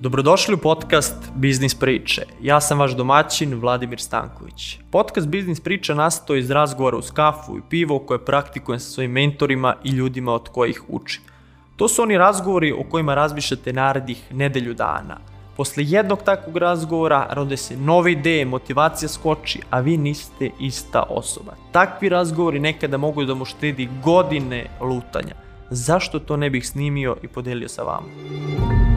Dobrodošli u podcast Biznis priče. Ja sam vaš domaćin Vladimir Stanković. Podcast Biznis priče nastao iz razgovora uz kafu i pivo koje praktikujem sa svojim mentorima i ljudima od kojih učim. To su oni razgovori o kojima razmišljate narednih nedelju dana. Posle jednog takvog razgovora rode se nove ideje, motivacija skoči, a vi niste ista osoba. Takvi razgovori nekada mogu da mu štedi godine lutanja. Zašto to ne bih snimio i podelio sa vama?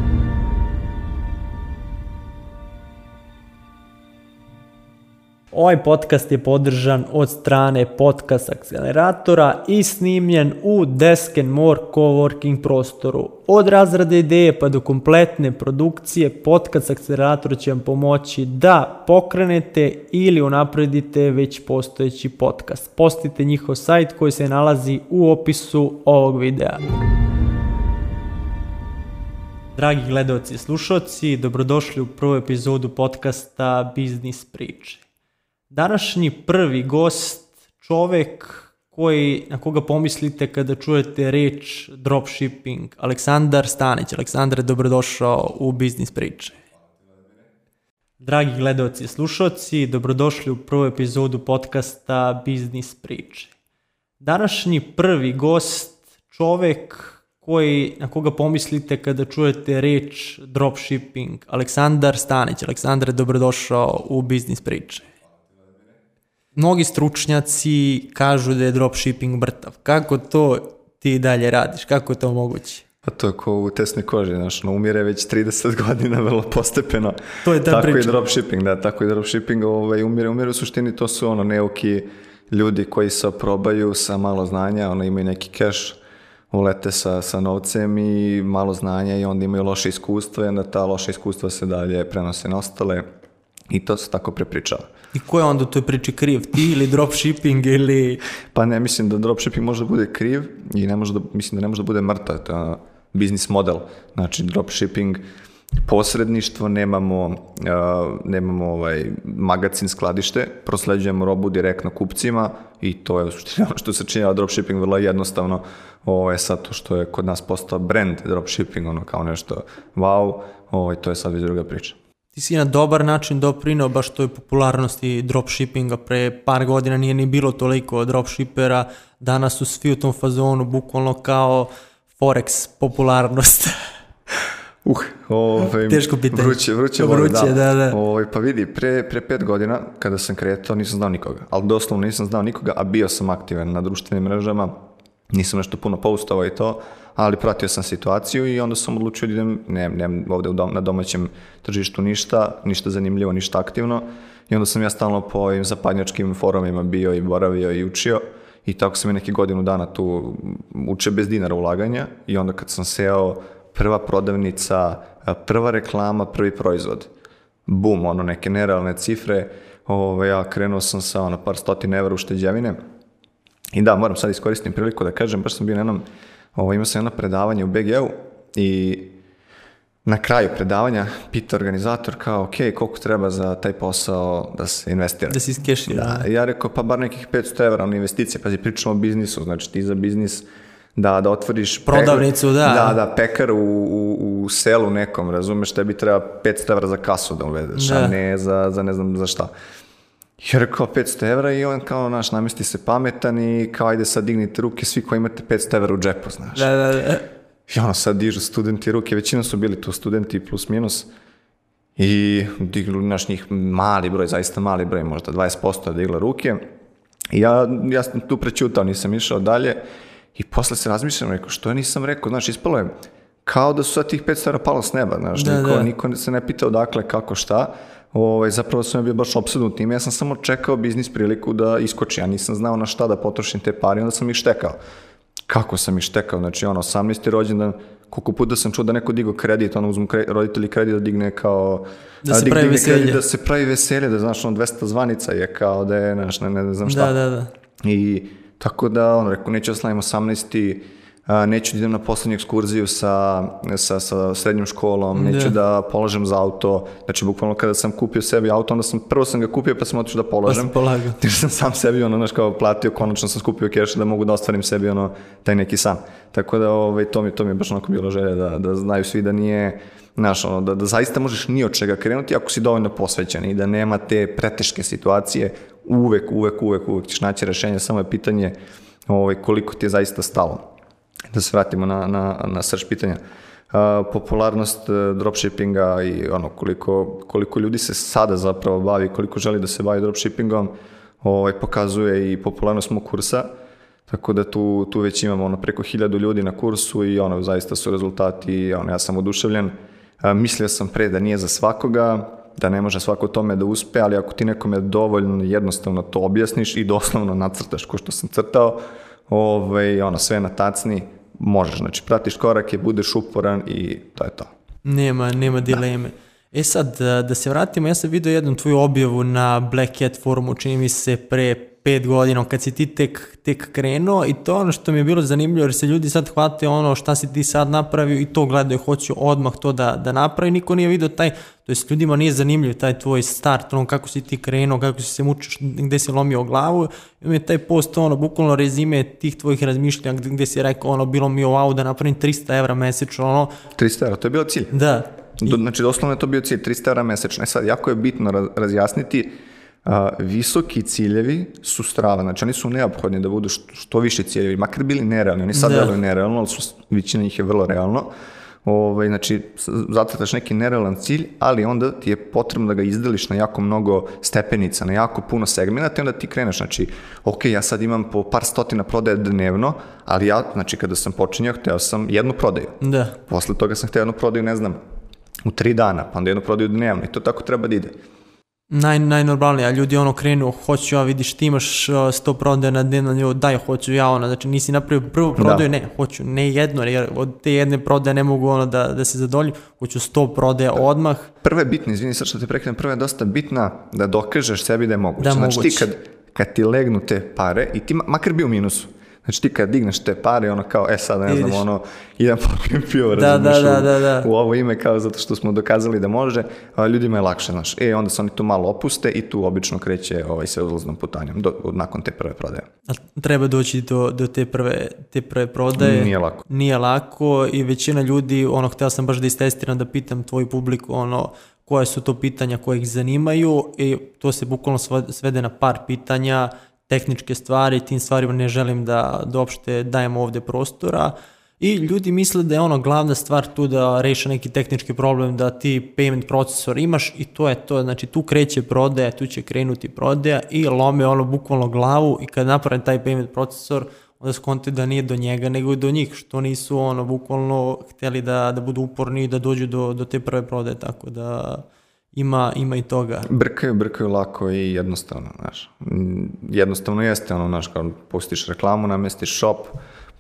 Ovaj podcast je podržan od strane Podcast Akceleratora i snimljen u Desk and More coworking prostoru. Od razrade ideje pa do kompletne produkcije Podcast Akcelerator će vam pomoći da pokrenete ili unapredite već postojeći podcast. Postite njihov sajt koji se nalazi u opisu ovog videa. Dragi gledoci i slušalci, dobrodošli u prvu epizodu podcasta Biznis priče. Današnji prvi gost, čovek koji, na koga pomislite kada čujete reč dropshipping, Aleksandar Stanić. Aleksandre, dobrodošao u Biznis priče. Dragi gledalci i slušalci, dobrodošli u prvu epizodu podcasta Biznis priče. Današnji prvi gost, čovek koji, na koga pomislite kada čujete reč dropshipping, Aleksandar Stanić. Aleksandre, dobrodošao u Biznis priče mnogi stručnjaci kažu da je dropshipping mrtav. Kako to ti dalje radiš? Kako je to moguće? Pa to je kao u tesnoj koži, znaš, no umire već 30 godina vrlo postepeno. To je ta tako priča. Tako i dropshipping, da, tako i dropshipping ovaj, umire. Umire u suštini, to su ono neuki ljudi koji se probaju sa malo znanja, ono imaju neki cash, ulete sa, sa novcem i malo znanja i onda imaju loše iskustva i onda ta loša iskustva se dalje prenose na ostale I to se tako prepričava. I ko je onda u toj priči kriv? Ti ili dropshipping ili... Pa ne, mislim da dropshipping može da bude kriv i ne može da, mislim da ne može da bude mrtav. To je biznis model. Znači, dropshipping, posredništvo, nemamo, uh, nemamo ovaj, magazin skladište, prosleđujemo robu direktno kupcima i to je u ono što se činjava dropshipping vrlo jednostavno ovaj, sad to što je kod nas postao brand dropshipping, ono kao nešto wow, ovaj, to je sad već druga priča ti si na dobar način doprinao baš toj popularnosti dropshippinga. Pre par godina nije ni bilo toliko dropshippera, danas su svi u tom fazonu, bukvalno kao forex popularnost. uh, ovaj, Teško pitanje. Vruće, vruće, vruće da. da, da. Ovaj, pa vidi, pre, pre pet godina kada sam kretao nisam znao nikoga, ali doslovno nisam znao nikoga, a bio sam aktivan na društvenim mrežama, nisam nešto puno postovao i to, ali pratio sam situaciju i onda sam odlučio da idem, ne, ne ovde u dom, na domaćem tržištu ništa, ništa zanimljivo, ništa aktivno i onda sam ja stalno po ovim zapadnjačkim forumima bio i boravio i učio i tako sam i neki godinu dana tu učio bez dinara ulaganja i onda kad sam seo prva prodavnica, prva reklama, prvi proizvod. Bum, ono neke nerealne cifre, Ove, ovaj, ja krenuo sam sa ono, par stotina evra ušteđevine. I da, moram sad iskoristiti priliku da kažem, baš sam bio na jednom Ovo, imao sam jedno predavanje u BGU i na kraju predavanja pita organizator kao, ok, koliko treba za taj posao da se investira? Da se iskešira. Da. da. Ja rekao, pa bar nekih 500 evra na investicije, pazi, pričamo o biznisu, znači ti za biznis da, da otvoriš... Prodavnicu, pekar, da. Da, da, pekar u, u, u selu nekom, razumeš, tebi treba 500 evra za kasu da uvedeš, da. a ne za, za ne znam za šta. I rekao 500 evra i on kao, naš, namesti se pametan i kao, ajde sad dignite ruke, svi koji imate 500 evra u džepu, znaš. Da, da, da. I ono sad dižu studenti ruke, većina su bili tu studenti plus minus. I digli naš njih mali broj, zaista mali broj, možda 20% je digla ruke. I ja, ja sam tu prećutao, nisam išao dalje. I posle se razmišljam, rekao, što ja nisam rekao, znaš, ispalo je kao da su sad tih 500 evra palo s neba, znaš, da, niko, da. niko se ne pitao odakle, kako, šta Ovaj, zapravo sam bio baš obsednut tim. Ja sam samo čekao biznis priliku da iskoči. Ja nisam znao na šta da potrošim te pare, onda sam ih štekao. Kako sam ih štekao? Znači, ono, 18. rođendan, koliko puta sam čuo da neko digo kredit, ono, uzmu kre, roditelji kredit da digne kao... Da se da pravi veselje. Kredit, da se pravi veselje, da znaš, ono, 200 zvanica je kao da je, znaš, ne, ne, ne znam šta. Da, da, da. I tako da, ono, rekao, neću da slavim 18 neću da idem na poslednju ekskurziju sa, sa, sa srednjom školom, da. neću yeah. da polažem za auto. Znači, bukvalno kada sam kupio sebi auto, onda sam, prvo sam ga kupio pa sam otišao da pa polažem. Pa sam polagao. sam sam sebi, ono, znaš, kao platio, konačno sam skupio keša da mogu da ostvarim sebi, ono, taj neki san. Tako da, ovaj, to mi, to mi je baš onako bilo želja da, da znaju svi da nije, znaš, ono, da, da zaista možeš ni od čega krenuti ako si dovoljno posvećen i da nema te preteške situacije, uvek, uvek, uvek, uvek ćeš naći rešenje, samo je pitanje ovaj, koliko ti je zaista stalo da se vratimo na, na, na srž pitanja. Uh, popularnost uh, dropshippinga i ono koliko, koliko ljudi se sada zapravo bavi, koliko želi da se bavi dropshippingom, ovaj, pokazuje i popularnost mog kursa. Tako da tu, tu već imamo ono, preko hiljadu ljudi na kursu i ono, zaista su rezultati, ono, ja sam oduševljen. Uh, mislio sam pre da nije za svakoga, da ne može svako tome da uspe, ali ako ti nekom je dovoljno jednostavno to objasniš i doslovno nacrtaš ko što sam crtao, uh, ovaj, ono, sve na tacni, možeš, znači pratiš korake, budeš uporan i to je to. Nema, nema da. dileme. Da. E sad, da, da se vratimo, ja sam vidio jednu tvoju objavu na Black Cat forumu, čini mi se pre pet godina, kad si ti tek, tek krenuo i to ono što mi je bilo zanimljivo jer se ljudi sad hvate ono šta si ti sad napravio i to gledaju, hoću odmah to da, da napravi, niko nije vidio taj, to jest ljudima nije zanimljiv taj tvoj start, ono kako si ti krenuo, kako si se mučiš, gde si lomio glavu, i mi je taj post ono bukvalno rezime tih tvojih razmišljanja gde si rekao ono bilo mi wow da napravim 300 evra mesečno, ono. 300 evra, to je bio cilj? Da. I... Znači doslovno je to bio cilj, 300 evra mesečno. E sad, jako je bitno razjasniti a, visoki ciljevi su strava, znači oni su neophodni da budu što, što više ciljevi, makar bili nerealni, oni sad da. deluju nerealno, ali su, većina njih je vrlo realno, ovaj, znači zatrataš neki nerealan cilj, ali onda ti je potrebno da ga izdeliš na jako mnogo stepenica, na jako puno segmenta i onda ti kreneš, znači, ok, ja sad imam po par stotina prodaja dnevno, ali ja, znači, kada sam počinjao, hteo sam jednu prodaju. Da. Posle toga sam hteo jednu prodaju, ne znam, u tri dana, pa onda jednu prodaju dnevno i to tako treba da ide naj, najnormalnije, a ljudi ono krenu, hoću ja, vidiš, ti imaš 100 uh, prodaja na dnevno nivou, daj, hoću ja, ona, znači nisi napravio prvu da. prodaju, da. ne, hoću, ne jedno, jer od te jedne prodaje ne mogu ono da, da se zadoljim, hoću 100 prodaja odmah. Prve je bitna, izvini sad što te prekrenem, prve je dosta bitna da dokažeš sebi da je moguće. Da, znači moguće. ti kad, kad ti legnu te pare i ti makar bi u minusu, Znači ti kad digneš te pare, ono kao, e sad, ne znam, ono, idem popim pivo, da, da, da, da, da. u ovo ime, kao zato što smo dokazali da može, a ljudima je lakše, znaš. E, onda se oni tu malo opuste i tu obično kreće ovaj, sve uzlaznom putanjem, do, nakon te prve prodaje. A treba doći do, do te, prve, te prve prodaje? Nije lako. Nije lako i većina ljudi, ono, hteo sam baš da istestiram, da pitam tvoju publiku, ono, koja su to pitanja koje ih zanimaju i to se bukvalno svede na par pitanja, tehničke stvari, tim stvarima ne želim da, da opšte dajemo ovde prostora. I ljudi misle da je ono glavna stvar tu da reše neki tehnički problem, da ti payment procesor imaš i to je to, znači tu kreće prodaja, tu će krenuti prodaja i lome ono bukvalno glavu i kad naprave taj payment procesor, onda skonte da nije do njega nego do njih, što nisu ono bukvalno hteli da, da budu uporni i da dođu do, do te prve prodaje, tako da ima, ima i toga. Brkaju, brkaju lako i jednostavno, znaš. Jednostavno jeste ono, znaš, kao pustiš reklamu, namestiš shop,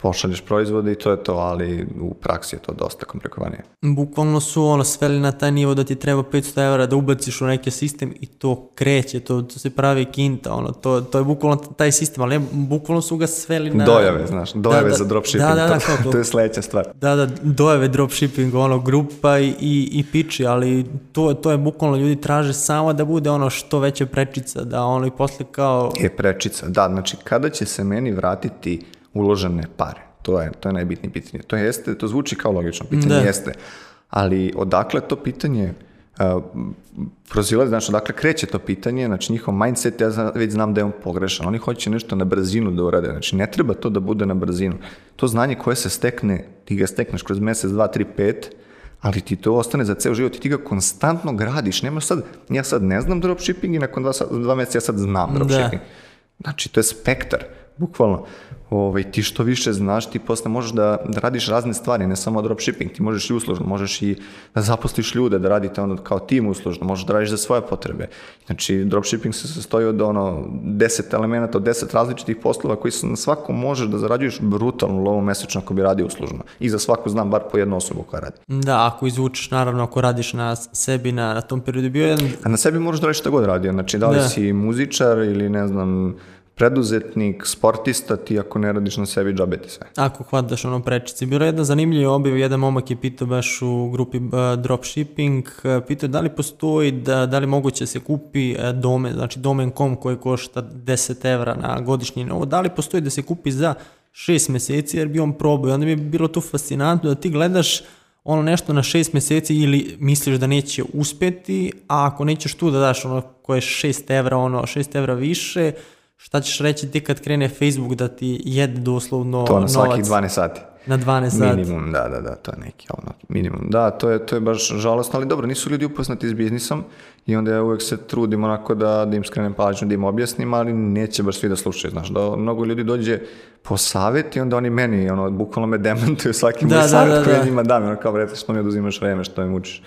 pošalješ proizvode i to je to, ali u praksi je to dosta komplikovanije. Bukvalno su ono sveli na taj nivo da ti treba 500 evra da ubaciš u neki sistem i to kreće, to, to se pravi kinta, ono, to, to je bukvalno taj sistem, ali bukvalno su ga sveli na... Dojave, znaš, dojave da, da za dropshipping, da, da, da, to, to, je sledeća stvar. Da, da, dojave dropshipping, ono, grupa i, i, i piči, ali to, to je bukvalno ljudi traže samo da bude ono što veće prečica, da ono i posle kao... Je prečica, da, znači kada će se meni vratiti uložene pare. To je, to je najbitnije pitanje. To jeste, to zvuči kao logično pitanje, da. jeste. Ali odakle to pitanje uh, prozilazi, znači odakle kreće to pitanje, znači njihov mindset, ja zna, već znam da je on pogrešan, oni hoće nešto na brzinu da urade, znači ne treba to da bude na brzinu. To znanje koje se stekne, ti ga stekneš kroz mjesec, dva, tri, pet, ali ti to ostane za ceo život i ti ga konstantno gradiš. Nema sad, ja sad ne znam dropshipping i nakon dva, dva mjeseca ja sad znam da. dropshipping. Da. Znači, to je spektar, bukvalno ovaj, ti što više znaš, ti posle možeš da, da radiš razne stvari, ne samo dropshipping, ti možeš i uslužno, možeš i da zaposliš ljude, da radite ono kao tim uslužno, možeš da radiš za svoje potrebe. Znači, dropshipping se sastoji od ono 10 elemenata, od 10 različitih poslova koji su na svakom možeš da zarađuješ brutalnu lovu mesečno ako bi radio uslužno. I za svaku znam bar po jednu osobu koja radi. Da, ako izvučeš, naravno, ako radiš na sebi na, na tom periodu bio jedan... A na sebi možeš da radiš šta god radio, znači da li da. si muzičar ili ne znam, preduzetnik, sportista, ti ako ne radiš na sebi, džabe ti sve. Ako hvataš ono prečice. Bilo je jedna zanimljiva objava, jedan momak je pitao baš u grupi uh, dropshipping, uh, pitao da li postoji, da, da li moguće da se kupi uh, domen, znači domen.com koji košta 10 evra na godišnji novo, da li postoji da se kupi za 6 meseci jer bi on probao i onda mi je bilo to fascinantno da ti gledaš ono nešto na 6 meseci ili misliš da neće uspeti, a ako nećeš tu da daš ono koje 6 evra, ono 6 evra više, šta ćeš reći ti kad krene Facebook da ti jede doslovno To na svakih 12 sati. Na 12 sati. Minimum, da, da, da, to je neki ono, minimum. Da, to je, to je baš žalostno, ali dobro, nisu ljudi upoznati s biznisom i onda ja uvek se trudim onako da, da im skrenem pažnju, da im objasnim, ali neće baš svi da slušaju, znaš, da mnogo ljudi dođe po savjet i onda oni meni, ono, bukvalno me demantuju svaki da, moj da, savjet da, koji da. njima dam, ono kao, vrete, što mi oduzimaš vreme, što mi mučiš.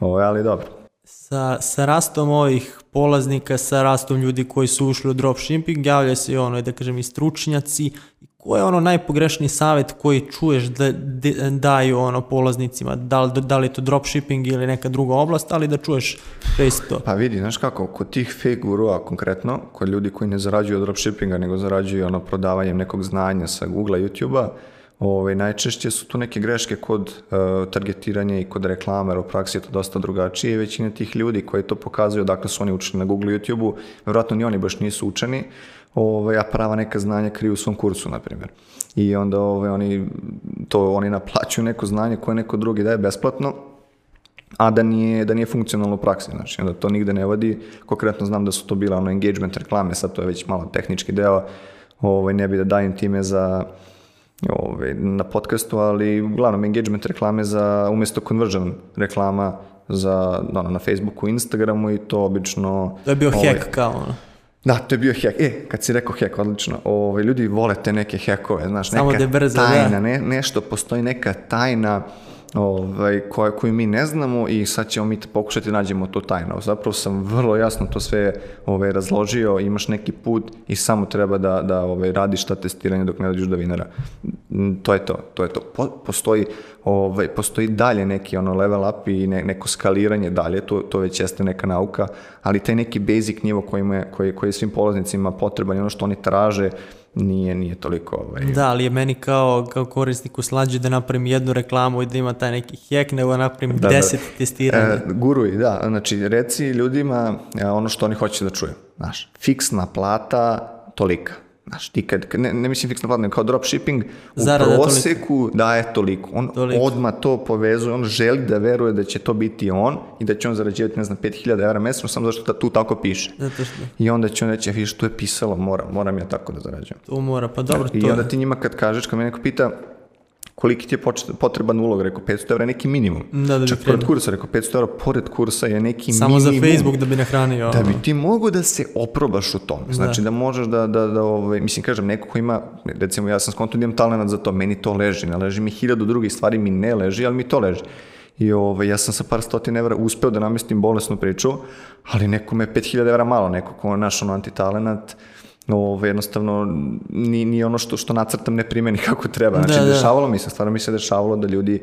Ovo, ali dobro. Sa, sa rastom ovih polaznika sa rastom ljudi koji su ušli u dropshipping, javlja se i ono, da kažem, i stručnjaci. I Ko je ono najpogrešniji savet koji čuješ da, daju ono polaznicima, da, li, da li je to dropshipping ili neka druga oblast, ali da čuješ to isto? Pa vidi, znaš kako, kod tih fake gurua konkretno, kod ljudi koji ne zarađuju od dropshippinga, nego zarađuju ono prodavanjem nekog znanja sa Google-a, YouTube-a, Ove, ovaj, najčešće su tu neke greške kod uh, targetiranja i kod reklama, jer u praksi je to dosta drugačije većina tih ljudi koji to pokazuju, dakle su oni učeni na Google i YouTube-u, verovatno ni oni baš nisu učeni, ove, ovaj, a prava neka znanja kriju u svom kursu, na primjer. I onda ove, ovaj, oni, to, oni naplaćuju neko znanje koje neko drugi daje besplatno, a da nije, da nije funkcionalno u praksi, znači onda to nigde ne vodi, konkretno znam da su to bila ono engagement reklame, sad to je već malo tehnički deo, ove, ne bi da dajem time za ove, na podcastu, ali uglavnom engagement reklame za, umesto conversion reklama za, ono, na Facebooku, Instagramu i to obično... To je bio ove, hack kao ono. Da, to je bio hack. E, kad si rekao hack, odlično. Ove, ljudi vole te neke hackove, znaš, Samo neka da brzo, tajna, da. ne, nešto, postoji neka tajna ovaj, koja, koju mi ne znamo i sad ćemo mi pokušati da nađemo to tajno. Zapravo sam vrlo jasno to sve ovaj, razložio, imaš neki put i samo treba da, da ovaj, radiš ta testiranja dok ne dođeš do vinara. Mm, to je to, to je to. Po, postoji, ovaj, postoji dalje neki ono level up i ne, neko skaliranje dalje, to, to već jeste neka nauka, ali taj neki basic nivo koji, me, koji, koji je svim polaznicima potreban i ono što oni traže nije, nije toliko ovaj... Da, ali je meni kao, kao korisniku slađe da napravim jednu reklamu i da ima taj neki hack, nego da napravim da, da. deset da. testiranja. E, guruj, da, znači reci ljudima e, ono što oni hoće da čuju, znaš, fiksna plata tolika, Znaš, ti kad, ne, ne mislim fiksno platno, kao dropshipping, u Zarada proseku daje toliko. On toliko. odmah to povezuje, on želi da veruje da će to biti on i da će on zarađivati, ne znam, 5000 eura mesečno, samo zašto da tu tako piše. Zato što. I onda će on reći, ja e, vidiš, tu je pisalo, moram, moram ja tako da zarađujem. To mora, pa dobro, I to I onda ti njima kad kažeš, kad me neko pita, koliki ti je potreban ulog, rekao 500 evra neki minimum. Da, da Čak pored kursa, rekao 500 evra pored kursa je neki Samo minimum. Samo za Facebook da bi nahranio. Da bi ti mogo da se oprobaš u tom. Da. Znači da, da možeš da, da, da ovaj, mislim kažem, neko ko ima, recimo ja sam skonto da imam talent za to, meni to leži, ne leži mi hiljadu drugih stvari, mi ne leži, ali mi to leži. I ovaj, ja sam sa par stotina evra uspeo da namestim bolesnu priču, ali nekome je 5000 evra malo, neko ko je naš ono antitalenat, ovo, jednostavno ni, ni ono što, što nacrtam ne primeni kako treba. Da, znači, da, da. dešavalo mi se, stvarno mi se dešavalo da ljudi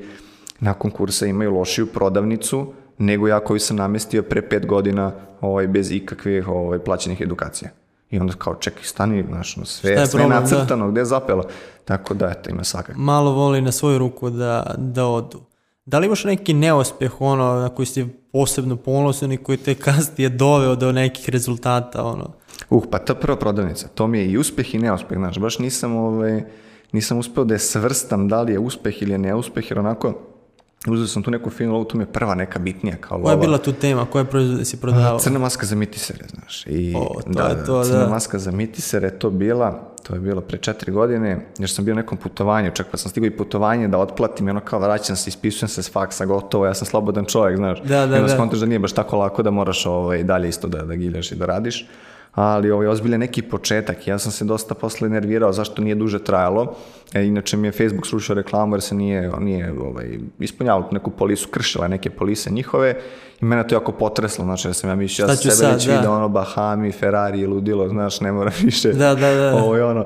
nakon kursa imaju lošiju prodavnicu nego ja koju sam namestio pre pet godina ovaj, bez ikakvih ovaj, plaćenih edukacija. I onda kao, čekaj, stani, znaš, no, sve, je sve problem, da? nacrtano, da. gde je zapelo. Tako da, eto, ima svakak. Malo voli na svoju ruku da, da odu. Da li imaš neki neospeh ono, na koji si posebno ponosan i koji te kasnije doveo do nekih rezultata? Ono? Uh, pa ta prva prodavnica, to mi je i uspeh i neuspeh, znaš, baš nisam, ovaj, nisam uspeo da je svrstam da li je uspeh ili je neuspeh, jer onako Uzeo sam tu neku finu lovu, tu mi je prva neka bitnija kao lova. Koja je bila tu tema? Koje proizvode si prodavao? Crna maska za mitisere, znaš. I, o, to da, je to, Crna da. maska za mitisere, to bila, to je bilo pre četiri godine, jer sam bio na nekom putovanju, čak pa sam stigao i putovanje da otplatim ono kao vraćam se, ispisujem se s faksa, gotovo, ja sam slobodan čovjek, znaš. Da, da, I onda da. da nije baš tako lako da moraš ovaj, dalje isto da, da giljaš i da radiš ali ovaj, ozbiljan neki početak. Ja sam se dosta posle nervirao zašto nije duže trajalo. E, inače mi je Facebook srušio reklamu jer se nije, nije ovaj, ispunjavao neku polisu, kršila neke polise njihove i mene to jako potreslo, znači ja sam ja mišljio, ja sebe sad, već da. vidio ono Bahami, Ferrari, ludilo, znaš, ne mora više. Da, da, da. Ovo je ono,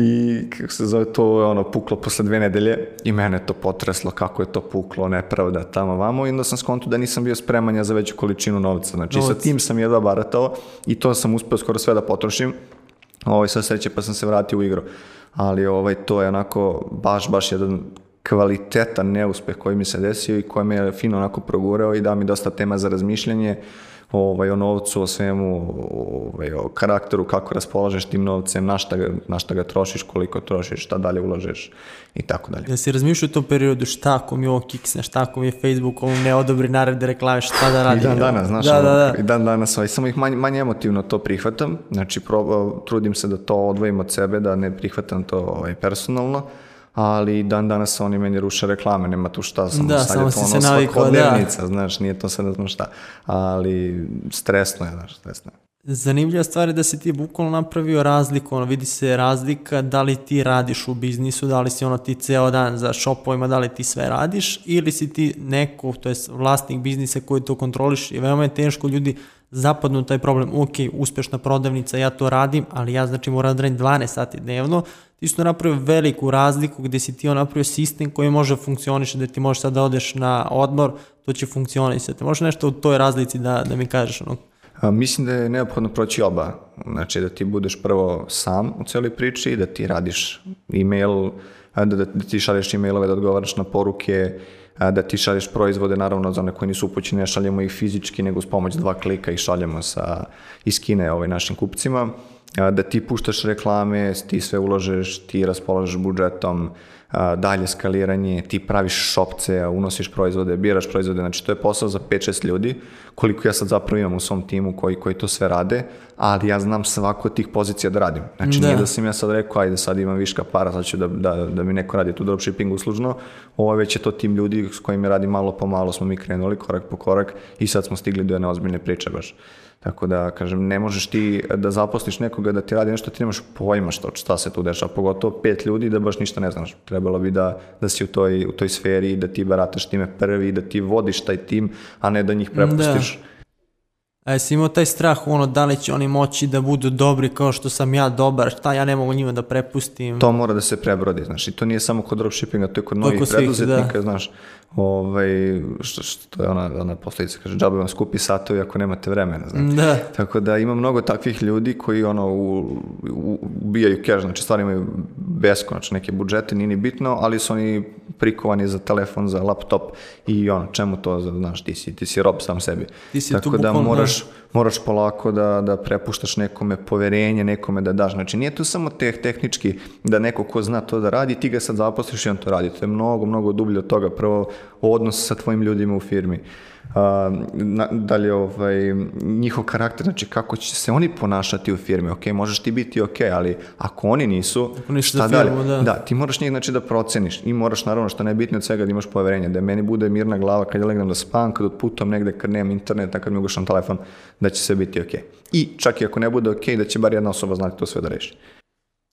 i kako se zove to je ono puklo posle dve nedelje i mene to potreslo kako je to puklo, nepravda tamo vamo i onda sam skontu da nisam bio spreman ja za veću količinu novca. Znači Novac. sa tim sam jedva baratao i to sam uspeo skoro sve da potrošim. Ovaj sa sreće pa sam se vratio u igru. Ali ovaj to je onako baš baš jedan kvalitetan neuspeh koji mi se desio i koji me je fino onako progurao i dao mi dosta tema za razmišljanje ovaj, o novcu, o svemu, ovaj, o karakteru, kako raspolažeš tim novcem, na šta, ga, na šta ga trošiš, koliko trošiš, šta dalje ulažeš i tako dalje. Ja da si razmišljao u tom periodu šta ako mi ovo kiks, šta ako mi je Facebook ovo ne odobri naredne reklame, šta da radim? I dan danas, znaš, da, da, da. i dan danas, ovaj, samo ih manje, manje emotivno to prihvatam, znači pro, trudim se da to odvojim od sebe, da ne prihvatam to ovaj, personalno, ali dan danas oni meni ruše reklame, nema tu šta, samo da, samo je to ono svakodnevnica, da. znaš, nije to sad ne znam šta, ali stresno je, znaš, stresno je. Zanimljiva stvar je da si ti bukvalno napravio razliku, ono vidi se razlika da li ti radiš u biznisu, da li si ono ti ceo dan za šopovima, da li ti sve radiš ili si ti neko, to je vlasnik biznisa koji to kontroliš i veoma je teško ljudi zapadnu taj problem, ok, uspešna prodavnica, ja to radim, ali ja znači moram da radim 12 sati dnevno, ti si napravio veliku razliku gde si ti on napravio sistem koji može funkcioniše, da ti možeš sad da odeš na odmor, to će funkcionisati. Možeš nešto u toj razlici da, da mi kažeš ono? A, mislim da je neophodno proći oba. Znači da ti budeš prvo sam u celoj priči, da ti radiš email, da, da, da ti šalješ emailove, da odgovaraš na poruke, da ti šalješ proizvode, naravno za one koji nisu upućeni, ne šaljemo ih fizički, nego uz pomoć dva klika i šaljemo sa, iz Kine ovaj, našim kupcima da ti puštaš reklame, ti sve ulažeš, ti raspolažeš budžetom, dalje skaliranje, ti praviš šopce, unosiš proizvode, biraš proizvode, znači to je posao za 5-6 ljudi, koliko ja sad zapravo imam u svom timu koji, koji to sve rade, ali ja znam svako od tih pozicija da radim. Znači da. nije da sam ja sad rekao, ajde sad imam viška para, sad ću da, da, da mi neko radi tu dropshipping uslužno, ovo već je to tim ljudi s kojim radi malo po malo, smo mi krenuli korak po korak i sad smo stigli do jedne ozbiljne priče baš. Tako da, kažem, ne možeš ti da zaposliš nekoga da ti radi nešto, ti nemaš pojma što, šta se tu dešava, pogotovo pet ljudi da baš ništa ne znaš. Trebalo bi da, da si u toj, u toj sferi, da ti barataš time prvi, da ti vodiš taj tim, a ne da njih prepustiš. Da a jesi imao taj strah ono da li će oni moći da budu dobri kao što sam ja dobar, šta ja ne mogu njima da prepustim. To mora da se prebrodi, znaš, i to nije samo kod dropshippinga, to je kod novih preduzetnika, da. znaš, ovaj, što, što je ona, ona posljedica, kaže, džabe vam skupi satovi ako nemate vremena, znaš. Da. Tako da ima mnogo takvih ljudi koji ono u, u, ubijaju cash, znači stvarno imaju beskonačno neke budžete, nije bitno, ali su oni prikovani za telefon, za laptop i ono, čemu to, znaš, ti si, ti si rob sam sebi. Ti si Tako tu da moraš moraš, polako da, da prepuštaš nekome poverenje, nekome da daš. Znači, nije to samo te, tehnički da neko ko zna to da radi, ti ga sad zaposliš i on to radi. To je mnogo, mnogo dublje od toga. Prvo, odnos sa tvojim ljudima u firmi. Uh, na, dalje ovaj, njihov karakter, znači kako će se oni ponašati u firmi, ok, možeš ti biti ok, ali ako oni nisu, ako šta da firmu, Da. da. ti moraš njih znači da proceniš i moraš naravno što najbitnije od svega da imaš poverenje, da meni bude mirna glava kad ja legnem da spavam, kad otputam negde, kad nemam interneta, kad mi ugašam telefon, da će sve biti ok. I čak i ako ne bude ok, da će bar jedna osoba znati to sve da reši.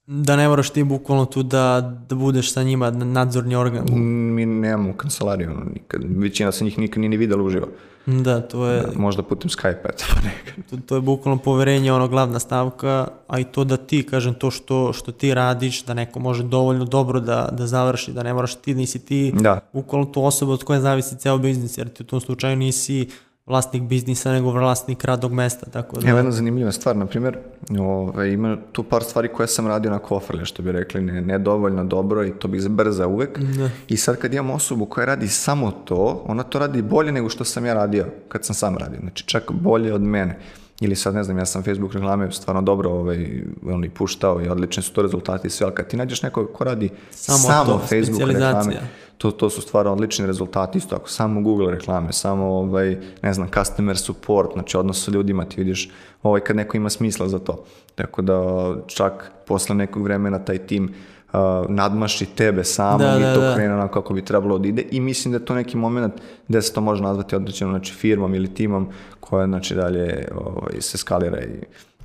Da ne moraš ti bukvalno tu da, da budeš sa njima nadzorni organ. Mm, mi nemamo kancelariju ono, nikad. Većina se njih nikad nije ni videla uživo. Da, to je... Da, možda putem Skype-a to nekad. To, to je bukvalno poverenje, ono glavna stavka, a i to da ti, kažem, to što, što ti radiš, da neko može dovoljno dobro da, da završi, da ne moraš ti, nisi ti da. ukolno tu osoba od koje zavisi ceo biznis, jer ti u tom slučaju nisi vlasnik biznisa nego vlasnik radnog mesta. Tako da... Evo jedna zanimljiva stvar, na primjer, ove, ovaj, ima tu par stvari koje sam radio na kofrle, što bi rekli, ne, ne dovoljno dobro i to bih brza uvek. Ne. Da. I sad kad imam osobu koja radi samo to, ona to radi bolje nego što sam ja radio, kad sam sam radio, znači čak bolje od mene. Ili sad, ne znam, ja sam Facebook reklame stvarno dobro ovaj, on i puštao i odlični su to rezultati i sve, ali kad ti nađeš nekog ko radi samo, samo to, Facebook reklame, to, to su stvarno odlični rezultati, isto ako samo Google reklame, samo, ovaj, ne znam, customer support, znači odnos sa ljudima, ti vidiš ovaj, kad neko ima smisla za to. Tako da čak posle nekog vremena taj tim uh, nadmaši tebe samog da, i da, to da, krene onako kako bi trebalo da ide i mislim da je to neki moment gde se to može nazvati određenom znači, firmom ili timom koja znači dalje ovaj, se skalira i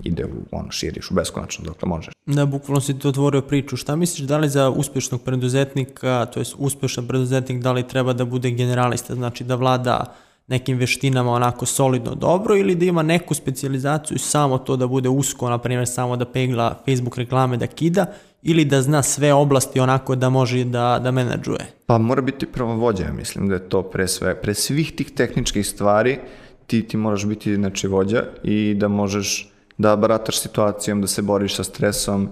ide u ono širiš u beskonačno dokle možeš. Da, bukvalno si ti otvorio priču. Šta misliš da li za uspešnog preduzetnika, to jest uspešan preduzetnik, da li treba da bude generalista, znači da vlada nekim veštinama onako solidno dobro ili da ima neku specializaciju samo to da bude usko, na primjer samo da pegla Facebook reklame da kida ili da zna sve oblasti onako da može da, da menadžuje? Pa mora biti prvo vođa, ja mislim da je to pre, sve, pre svih tih tehničkih stvari ti, ti moraš biti znači, vođa i da možeš da barataš situacijom, da se boriš sa stresom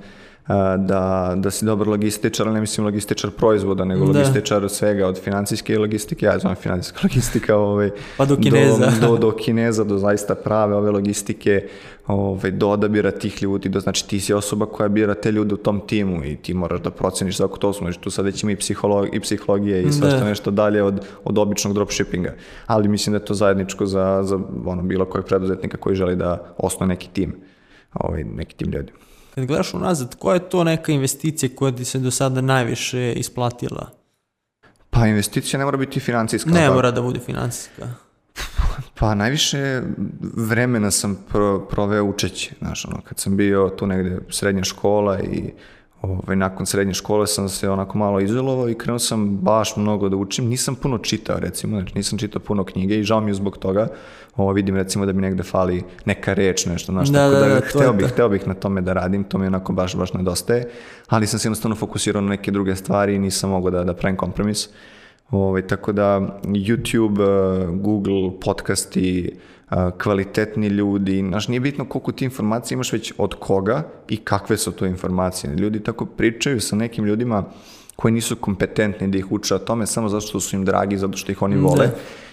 da, da si dobar logističar, ali ne mislim logističar proizvoda, nego da. logističar svega, od financijske logistike, ja znam financijska logistika, ovaj, pa do Kineza. Do, do, do Kineza, do zaista prave ove logistike, ovaj, do odabira tih ljudi, do, znači ti si osoba koja bira te ljude u tom timu i ti moraš da proceniš za to smo, znači tu sad već ima i, psiholog, i psihologije i svašta da. nešto dalje od, od običnog dropshippinga, ali mislim da je to zajedničko za, za ono, bilo kojeg preduzetnika koji želi da osnoje neki tim, ovaj, neki tim ljudi kad gledaš unazad, koja je to neka investicija koja ti se do sada najviše isplatila? Pa investicija ne mora biti financijska. Ne pa... mora da bude financijska. Pa najviše vremena sam pro, proveo učeći, znaš, ono, kad sam bio tu negde srednja škola i Ovaj, nakon srednje škole sam se onako malo izolovao i krenuo sam baš mnogo da učim. Nisam puno čitao, recimo, znači nisam čitao puno knjige i žao mi je zbog toga. Ovo, ovaj, vidim, recimo, da mi negde fali neka reč, nešto, znaš, da, tako da, da, da hteo, bih, hteo bih na tome da radim, to mi onako baš, baš nedostaje, ali sam se jednostavno fokusirao na neke druge stvari i nisam mogao da, da pravim kompromis. Uh, Ovaj, tako da YouTube, eh, Google, podcasti, eh, kvalitetni ljudi, znaš, nije bitno koliko ti informacije imaš već od koga i kakve su to informacije. Ljudi tako pričaju sa nekim ljudima koji nisu kompetentni da ih uče o tome samo zato što su im dragi, zato što ih oni da. vole. Da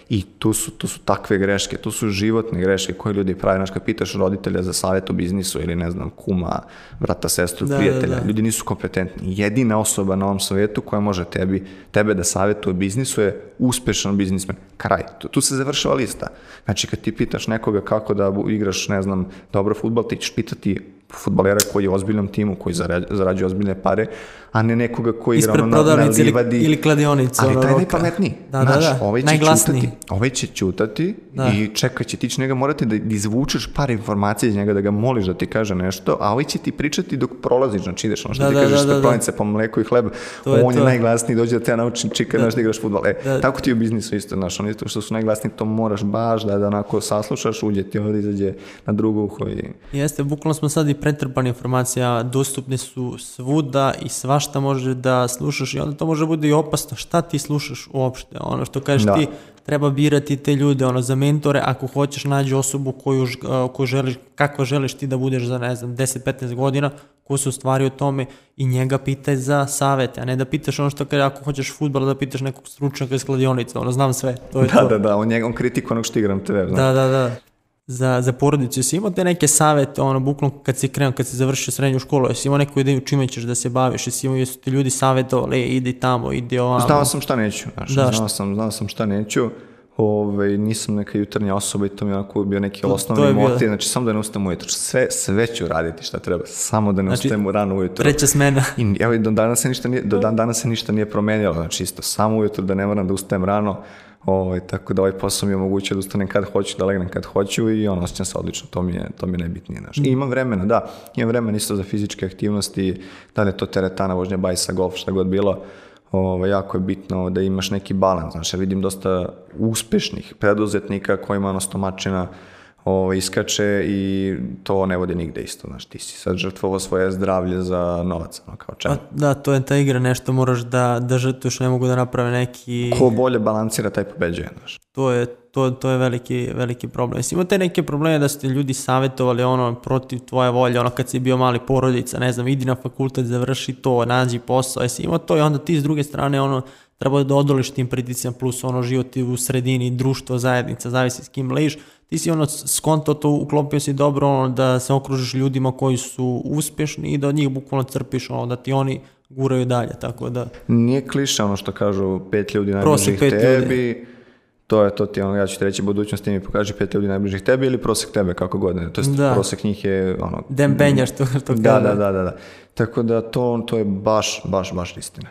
I to su, to su takve greške, to su životne greške koje ljudi prave. Znaš, kad pitaš roditelja za savjet o biznisu ili ne znam, kuma, brata, sestru, da, da prijatelja, da, da. ljudi nisu kompetentni. Jedina osoba na ovom savjetu koja može tebi, tebe da savjetuje o biznisu je uspešan biznismen. Kraj. Tu, tu se završava lista. Znači, kad ti pitaš nekoga kako da igraš, ne znam, dobro futbal, ti ćeš pitati futbalera koji je ozbiljnom timu, koji zarađuje ozbiljne pare, a ne nekoga koji igra ono na, na livadi. Ili, ili kladionice. Ali taj je najpametniji. Da, da, da. Ovaj će Najglasniji. Čutati, ovaj će ćutati da. i čekat će. Ti će njega morati da izvučeš par informacija iz njega, da ga moliš da ti kaže nešto, a ovaj će ti pričati dok prolaziš. Znači ideš, ono što da, ti da, kažeš, da, da, da. po mleku i hleb. To on je, to. najglasniji, dođe da te ja naučim čika, da. znaš da igraš futbol. E, da. tako ti u biznisu isto, znaš, oni isto što su najglasniji, to moraš baš da, da onako saslušaš, uđe ti ovdje, izađe na drugo uho. I... Jeste, bukvalno smo sad i pretrpani informacija, dostupne su svuda i svašta svašta može da slušaš i onda to može da bude i opasno šta ti slušaš uopšte. Ono što kažeš da. ti, treba birati te ljude ono, za mentore ako hoćeš nađi osobu koju, koju želiš, kakva želiš ti da budeš za ne znam 10-15 godina ko se ostvari o tome i njega pitaj za savete, a ne da pitaš ono što kaže ako hoćeš futbal da pitaš nekog stručnjaka iz kladionice, ono znam sve. To je da, to. da, da, on, njega, on kritik onog što igram TV. Da, znam. Da, da, da za, za porodicu, jesi imao te neke savete, ono, bukvalno kad si krenuo, kad si završio srednju školu, jesi imao neku ideju čime ćeš da se baviš, jesi imao, jesu ti ljudi savetovali, idi tamo, idi ovamo. Znao sam šta neću, znaš, da, znao, sam, znao sam šta neću, Ove, ovaj, nisam neka jutarnja osoba i to mi je onako bio neki osnovni to motiv, bilo. znači samo da ne ustajem ujutro, sve, sve ću raditi šta treba, samo da ne znači, ustajem rano ujutro. Treća smena. I evo, do danas se ništa nije, do dan danas se ništa nije promenjalo, znači isto, samo ujutro da ne moram da ustajem rano, Ovaj, tako da ovaj posao mi omogućuje da ustanem kad hoću, da legnem kad hoću i ono, osjećam se odlično, to mi je, to mi je najbitnije. Znaš. I mm. imam vremena, da, imam vremena isto za fizičke aktivnosti, da li je to teretana, vožnja, bajsa, golf, šta god bilo, ovaj, jako je bitno da imaš neki balans, znači ja vidim dosta uspešnih preduzetnika koji imaju stomačina, ovo, ovaj, iskače i to ne vodi nigde isto, znaš, ti si sad žrtvovao svoje zdravlje za novac, ono kao čemu. Da, to je ta igra, nešto moraš da, da žrtvuješ, ne mogu da naprave neki... Ko bolje balansira, taj pobeđuje, znaš. To je, to, to je veliki, veliki problem. Jesi imao te neke probleme da su te ljudi savjetovali ono protiv tvoje volje, ono kad si bio mali porodica, ne znam, idi na fakultet, završi to, nađi posao, jesi imao to i onda ti s druge strane ono treba da odoliš tim priticima plus ono život u sredini, društvo, zajednica, zavisi s kim lejiš, ti si ono skonto to uklopio si dobro ono, da se okružiš ljudima koji su uspješni i da od njih bukvalno crpiš ono da ti oni guraju dalje tako da nije kliša ono što kažu pet ljudi najbližih pet tebi ljudi. to je to ti ono ja ću ti reći budućnost ti mi pokaži pet ljudi najbližih tebi ili prosek tebe kako god to jest da. prosjek njih je ono dem što, što da, da, da, da, da tako da to to je baš baš baš istina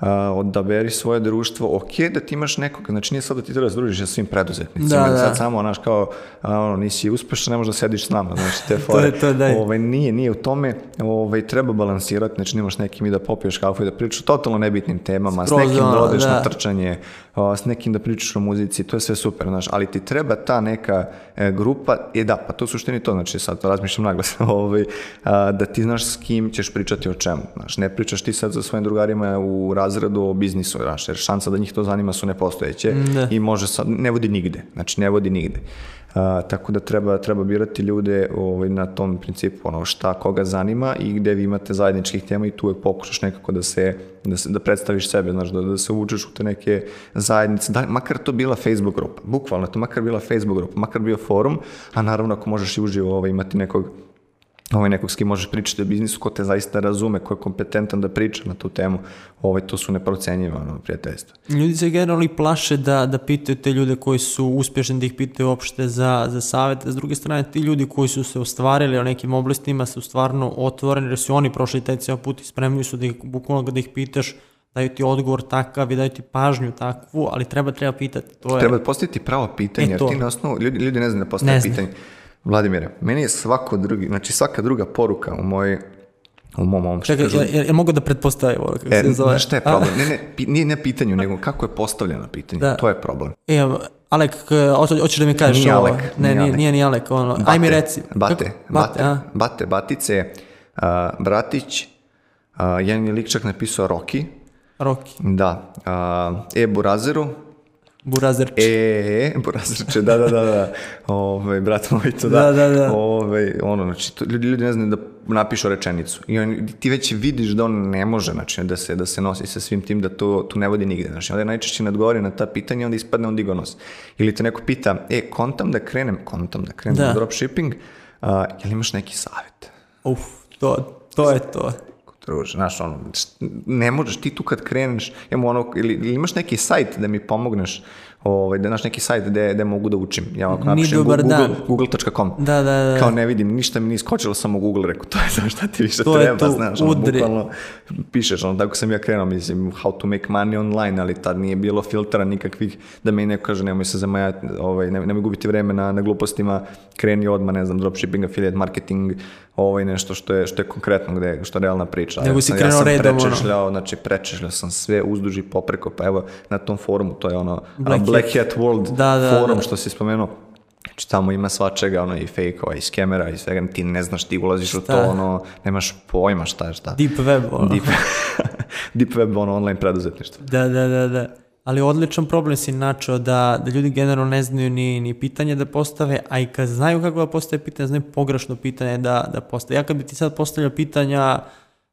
a, odaberi svoje društvo, ok da ti imaš nekog, znači nije sad da ti treba da sa svim preduzetnicima, da, da. sad samo onaš kao, ono, nisi uspešan, ne možeš da sediš s nama, znači te fore. to je to, daj. Ove, ovaj, nije, nije u tome, ove, ovaj, treba balansirati, znači nemaš nekim i da popiješ kafu i da pričaš o totalno nebitnim temama, Sprozo, s nekim da odeš da. na trčanje, o, s nekim da pričaš o muzici, to je sve super, znaš, ali ti treba ta neka e, grupa, je da, pa to u suštini to, znači sad to razmišljam naglas, ovaj, da ti znaš s kim ćeš pričati o čemu, znaš, ne pričaš ti sad sa svojim drugarima u razredu o biznisu, znaš, jer šansa da njih to zanima su nepostojeće ne. i može sad, ne vodi nigde, znači ne vodi nigde. A, tako da treba, treba birati ljude ovaj, na tom principu, ono, šta koga zanima i gde vi imate zajedničkih tema i tu uvek pokušaš nekako da se, da, se, da predstaviš sebe, znaš, da, da se uvučeš u te neke zajednice, da, makar to bila Facebook grupa, bukvalno to makar bila Facebook grupa, makar bio forum, a naravno ako možeš i uživo ovaj, imati nekog ovaj nekog s kim možeš pričati o biznisu, ko te zaista razume, ko je kompetentan da priča na tu temu, ovaj, to su neprocenjiva ono, prijateljstva. Ljudi se generalno plaše da, da pitaju te ljude koji su uspješni, da ih pitaju uopšte za, za savjet. S druge strane, ti ljudi koji su se ostvarili o nekim oblastima su stvarno otvoreni, jer su oni prošli taj ceo put i spremni su da ih, bukvalno da ih pitaš daju ti odgovor takav i daju ti pažnju takvu, ali treba, treba pitati. To je... Treba postaviti pravo pitanje, e jer ti na osnovu, ljudi, ljudi ne znaju da postave pitanje. Zna. Vladimire, meni je svako drugi, znači svaka druga poruka u mojoj u mom ovom što Čekaj, kažu... ja, ja, mogu da pretpostavim ovo, kako e, se zove. Šta je problem? ne, ne, pi, nije ne pitanju, nego kako je postavljeno pitanje. Da. To je problem. E, Alek, hoćeš da mi kažeš nije ovo? Alek, ne, nije, nije, ni Alek. Ono. Bate, Aj mi reci. Bate, kako? bate, bate, bate, Batice, uh, Bratić, uh, jedan je lik čak napisao Roki. Roki. Da. Uh, e Burazeru, Burazerče. E, Burazerče, da, da, da, da. Ove, brat moj, to da. Da, da, da. Ove, ono, znači, to, ljudi, ne znaju da napišu rečenicu. I on, ti već vidiš da on ne može, znači, da se, da se nosi sa svim tim, da to tu ne vodi nigde. Znači, onda je najčešće nadgovori na ta pitanja, onda ispadne on digo nos. Ili te neko pita, e, kontam da krenem, kontam da krenem da. u dropshipping, a, jel imaš neki savjet? Uf, to, to je to druže, znaš, ono, ne možeš, ti tu kad kreneš, imamo ono, ili, ili imaš neki sajt da mi pomogneš, ovaj, da naš neki sajt gde, gde mogu da učim. Ja ako napišem Google, dan. google.com. Da, da, da. Kao ne vidim, ništa mi nije skočilo, samo Google rekao, to je za šta ti više to treba, to znaš, ono, bukvalno pišeš, ono, tako sam ja krenuo, mislim, how to make money online, ali tad nije bilo filtera nikakvih, da mi neko kaže, nemoj se zamajati, ovaj, nemoj, nemoj gubiti vreme na, na glupostima, kreni odmah, ne znam, dropshipping, affiliate marketing, ovaj nešto što je, što je konkretno, gde, što je realna priča. Nego si krenuo ja sam redom, prečešljao, ono. znači prečešljao sam sve uzduž i popreko, pa evo na tom forumu, to je ono Black, Black Hat World da, da, da. forum da, što se spomenuo, Znači tamo ima svačega, ono i fejkova, i skemera i svega, ti ne znaš, ti ulaziš šta? u to, ono, nemaš pojma šta je šta. Deep web, ono. Deep, deep web, ono, online preduzetništvo. Da, da, da, da ali odličan problem si načeo da, da ljudi generalno ne znaju ni, ni pitanje da postave, a i kad znaju kako da postave pitanje, znaju pogrešno pitanje da, da postave. Ja kad bi ti sad postavljao pitanja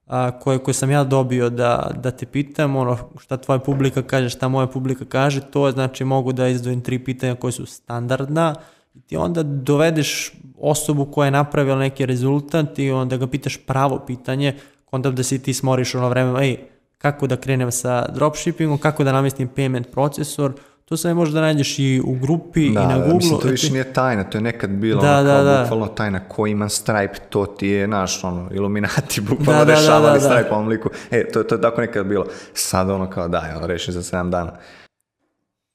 a, koje, koje sam ja dobio da, da te pitam, ono šta tvoja publika kaže, šta moja publika kaže, to znači mogu da izdvojim tri pitanja koje su standardna i ti onda dovedeš osobu koja je napravila neki rezultat i onda ga pitaš pravo pitanje, onda da si ti smoriš ono vreme, ej, kako da krenem sa dropshippingom, kako da namestim payment procesor, to sve možeš da nađeš i u grupi da, i na Google. Da, mislim, to više znači- nije tajna, to je nekad bilo da, ono, da, kao da, bukvalno tajna ko ima Stripe, to ti je, naš, ono, iluminati bukvalno da, da, da rešavali Stripe ovom liku. E, to, to je tako nekad bilo. Sad ono kao daj, ono, reši za 7 dana.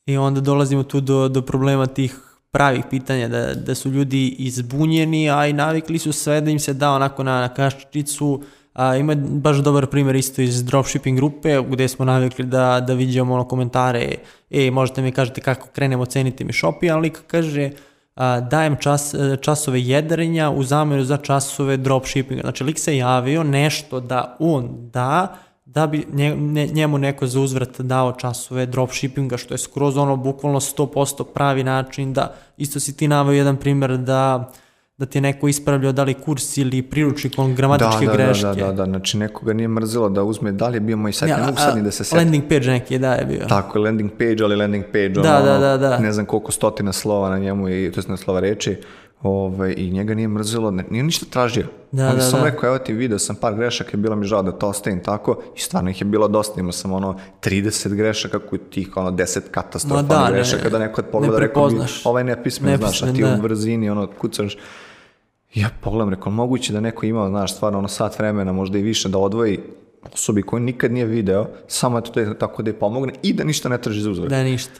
I onda dolazimo tu do, do problema tih pravih pitanja, da, da su ljudi izbunjeni, a i navikli su sve da im se da onako na, na kaščicu, A, ima baš dobar primer isto iz dropshipping grupe gde smo navikli da, da vidimo ono komentare e, možete mi kažete kako krenemo, ceniti mi shopi, ali kaže a, dajem čas, časove jedrenja u zamenu za časove dropshippinga. Znači lik se javio nešto da on da, da bi njemu neko za uzvrat dao časove dropshippinga, što je skroz ono bukvalno 100% pravi način da, isto si ti navio jedan primer da da ti je neko ispravljao da li kurs ili priručnik on gramatičke da, da, da greške. Da, da, da, da, znači nekoga nije mrzelo da uzme da li je bio moj sajt, ja, ne mogu sad ni da se setim. Landing page neki, da je bio. Tako, landing page, ali landing page, da, ono, da, da, da. ne znam koliko stotina slova na njemu, i, to je na slova reči, Ove, ovaj, i njega nije mrzelo, ne, nije ništa tražio. Da, On da, sam da. rekao, evo ti video sam par grešaka i bilo mi žao da to ostavim tako i stvarno ih je bilo dosta, imao sam ono 30 grešaka koji tih ono 10 katastrofalnih da, grešaka ne, da neko od pogleda ne rekao mi ovaj nepismen, ne znaš, a ti da. u brzini ono kucaš Ja pogledam, rekao, moguće da neko ima, znaš, stvarno ono sat vremena, možda i više, da odvoji osobi koju nikad nije video, samo eto da tako da je pomogne i da ništa ne traži za uzvrat. Da ništa.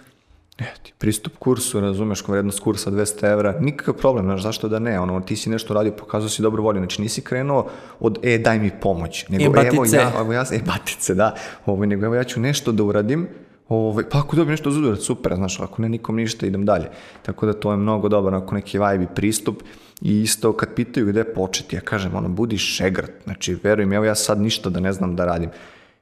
E, ti pristup kursu, razumeš, vrednost kursa 200 evra, nikakav problem, znaš, zašto da ne, ono, ti si nešto radio, pokazao si dobro volju, znači nisi krenuo od, e, daj mi pomoć, nego, e, batice. evo ja, evo ja, e, batice, da, ovo, ovaj, nego, evo ja ću nešto da uradim, Ove, ovaj, pa ako dobijem nešto za uzvrat, super, znaš, ako ne nikom ništa, idem dalje. Tako da to je mnogo dobro, ako neki vibe i pristup, I isto kad pitaju gde početi, ja kažem, ono, budi šegrt, znači, verujem, evo ja sad ništa da ne znam da radim.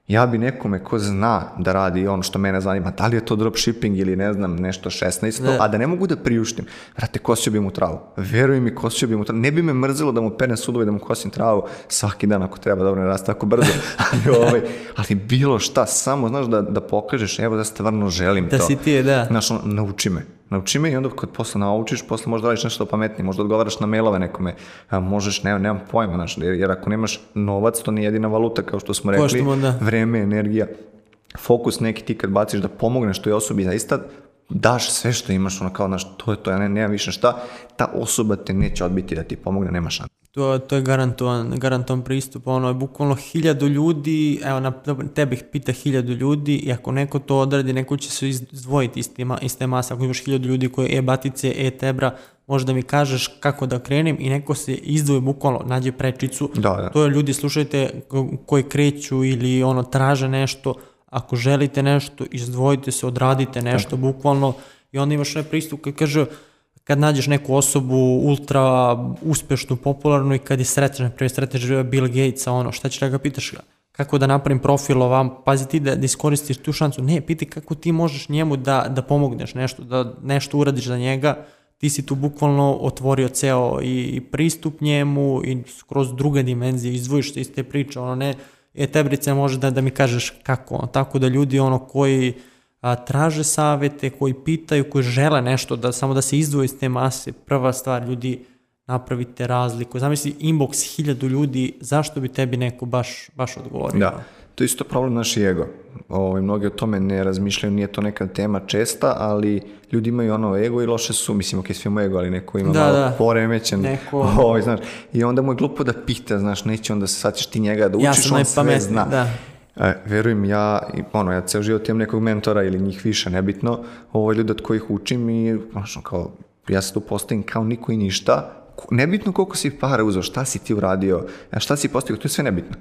Ja bi nekome ko zna da radi ono što mene zanima, da li je to dropshipping ili ne znam, nešto 16, ne. a da ne mogu da priuštim, vrate, kosio bi mu travu. Veruj mi, kosio bi mu travu. Ne bi me mrzilo da mu perem sudove, da mu kosim travu svaki dan ako treba, dobro da ne raste tako brzo. ali, ovaj, ali bilo šta, samo, znaš, da, da pokažeš, evo da stvarno želim da to. Da si ti, da. Znaš, ono, nauči me nauči me i onda kad posle naučiš, posle možda radiš nešto pametnije, možda odgovaraš na mailove nekome, a, možeš, ne, nemam pojma, znaš, jer, jer ako nemaš novac, to nije jedina valuta, kao što smo rekli, Koštimo, da. vreme, energija, fokus neki ti kad baciš da pomogneš toj osobi zaista daš sve što imaš, ono kao, znaš, to je to, ja ne, nemam više šta, ta osoba te neće odbiti da ti pomogne, nema šanse. To, to je garantovan, garantovan pristup, ono je bukvalno hiljadu ljudi, evo na, tebe ih pita hiljadu ljudi i ako neko to odradi, neko će se izdvojiti iz te, iz te mase, ako imaš hiljadu ljudi koji e batice, e tebra, možda mi kažeš kako da krenem i neko se izdvoji bukvalno, nađe prečicu, da, da. to je ljudi slušajte koji kreću ili ono traže nešto, ako želite nešto, izdvojite se, odradite nešto, da. bukvalno i onda imaš onaj pristup koji kaže, kad nađeš neku osobu ultra uspešnu, popularnu i kad je sretneš, na primjer sretneš eh, Bill Gatesa, ono, šta ćeš da ga pitaš kako da napravim profil ovam, pazi ti da, da iskoristiš tu šancu, ne, piti kako ti možeš njemu da, da pomogneš nešto, da nešto uradiš za njega, ti si tu bukvalno otvorio ceo i, i pristup njemu i skroz druga dimenzija, izdvojiš se iz te priče, ono ne, e tebrice može da, da mi kažeš kako, ono, tako da ljudi ono koji a, traže savete, koji pitaju, koji žele nešto, da samo da se izdvoje iz te mase. Prva stvar, ljudi, napravite razliku. Zamisli inbox hiljadu ljudi, zašto bi tebi neko baš, baš odgovorio? Da, to je isto problem naš ego. Ovo, ovaj, mnogi o tome ne razmišljaju, nije to neka tema česta, ali ljudi imaju ono ego i loše su, mislim, ok, svi imamo ego, ali neko ima da, malo da. poremećen. Neko... Ovo, ovaj, znaš, I onda mu je glupo da pita, znaš, neće onda sad ćeš ti njega da učiš, Jasno on sve zna. Da. E, verujem ja, ono, ja ceo život imam nekog mentora ili njih više, nebitno, ovo ljudi od kojih učim i, ono, kao, ja se tu postavim kao niko i ništa, nebitno koliko si para uzao, šta si ti uradio, e, šta si postigao, to je sve nebitno.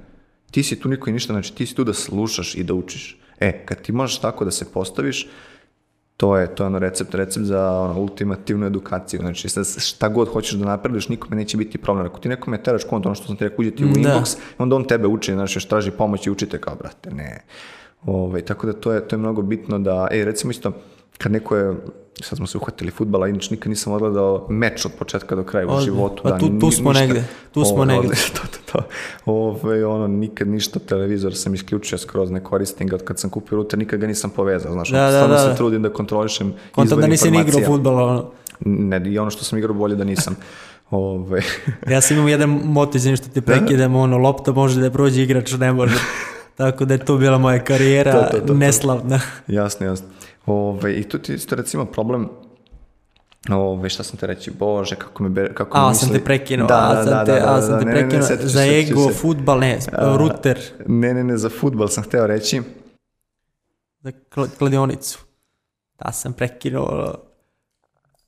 Ti si tu niko i ništa, znači ti si tu da slušaš i da učiš. E, kad ti možeš tako da se postaviš, to je, to je ono recept, recept za ono, ultimativnu edukaciju. Znači, šta god hoćeš da napraviš, nikome neće biti problem. Ako ti nekome teraš kont, ono što sam ti rekao, uđe ti u da. inbox, onda on tebe uči, znači, još traži pomoć i učite kao, brate, ne. ovaj tako da to je, to je mnogo bitno da, ej, recimo isto, kad neko je sad smo se uhvatili futbala, inače nikad nisam odgledao meč od početka do kraja Odli. u životu. Pa tu, tu smo ništa, negde, tu smo ove, ovaj, negde. to, to, to. Ove, ovaj, ono, nikad ništa, televizor sam isključio skroz, ne koristim ga, kad sam kupio ruter, nikad ga nisam povezao, znaš, da, da, da, da. se da. trudim da kontrolišem Kontam izvor da nisi igrao futbala, ono. Ne, i ono što sam igrao bolje da nisam. Ove. Ovaj. ja sam imao jedan moto, izvim što ti da? prekidam, ono, lopta može da prođe igrač, ne može. Tako da je to bila moja karijera to, to, to, to. neslavna. Jasno, jasno. Ove, I tu ti isto recimo problem Ove, šta sam te reći, bože, kako me, kako a, me misli. sam te prekinuo, da, a, da, sam da, te, da, da, a, sam da, te prekinuo, ne, ne, ne, za ego, se. futbal, ne, a, router. Ne, ne, ne, za futbal sam hteo reći. Za kladionicu. Da, sam prekinuo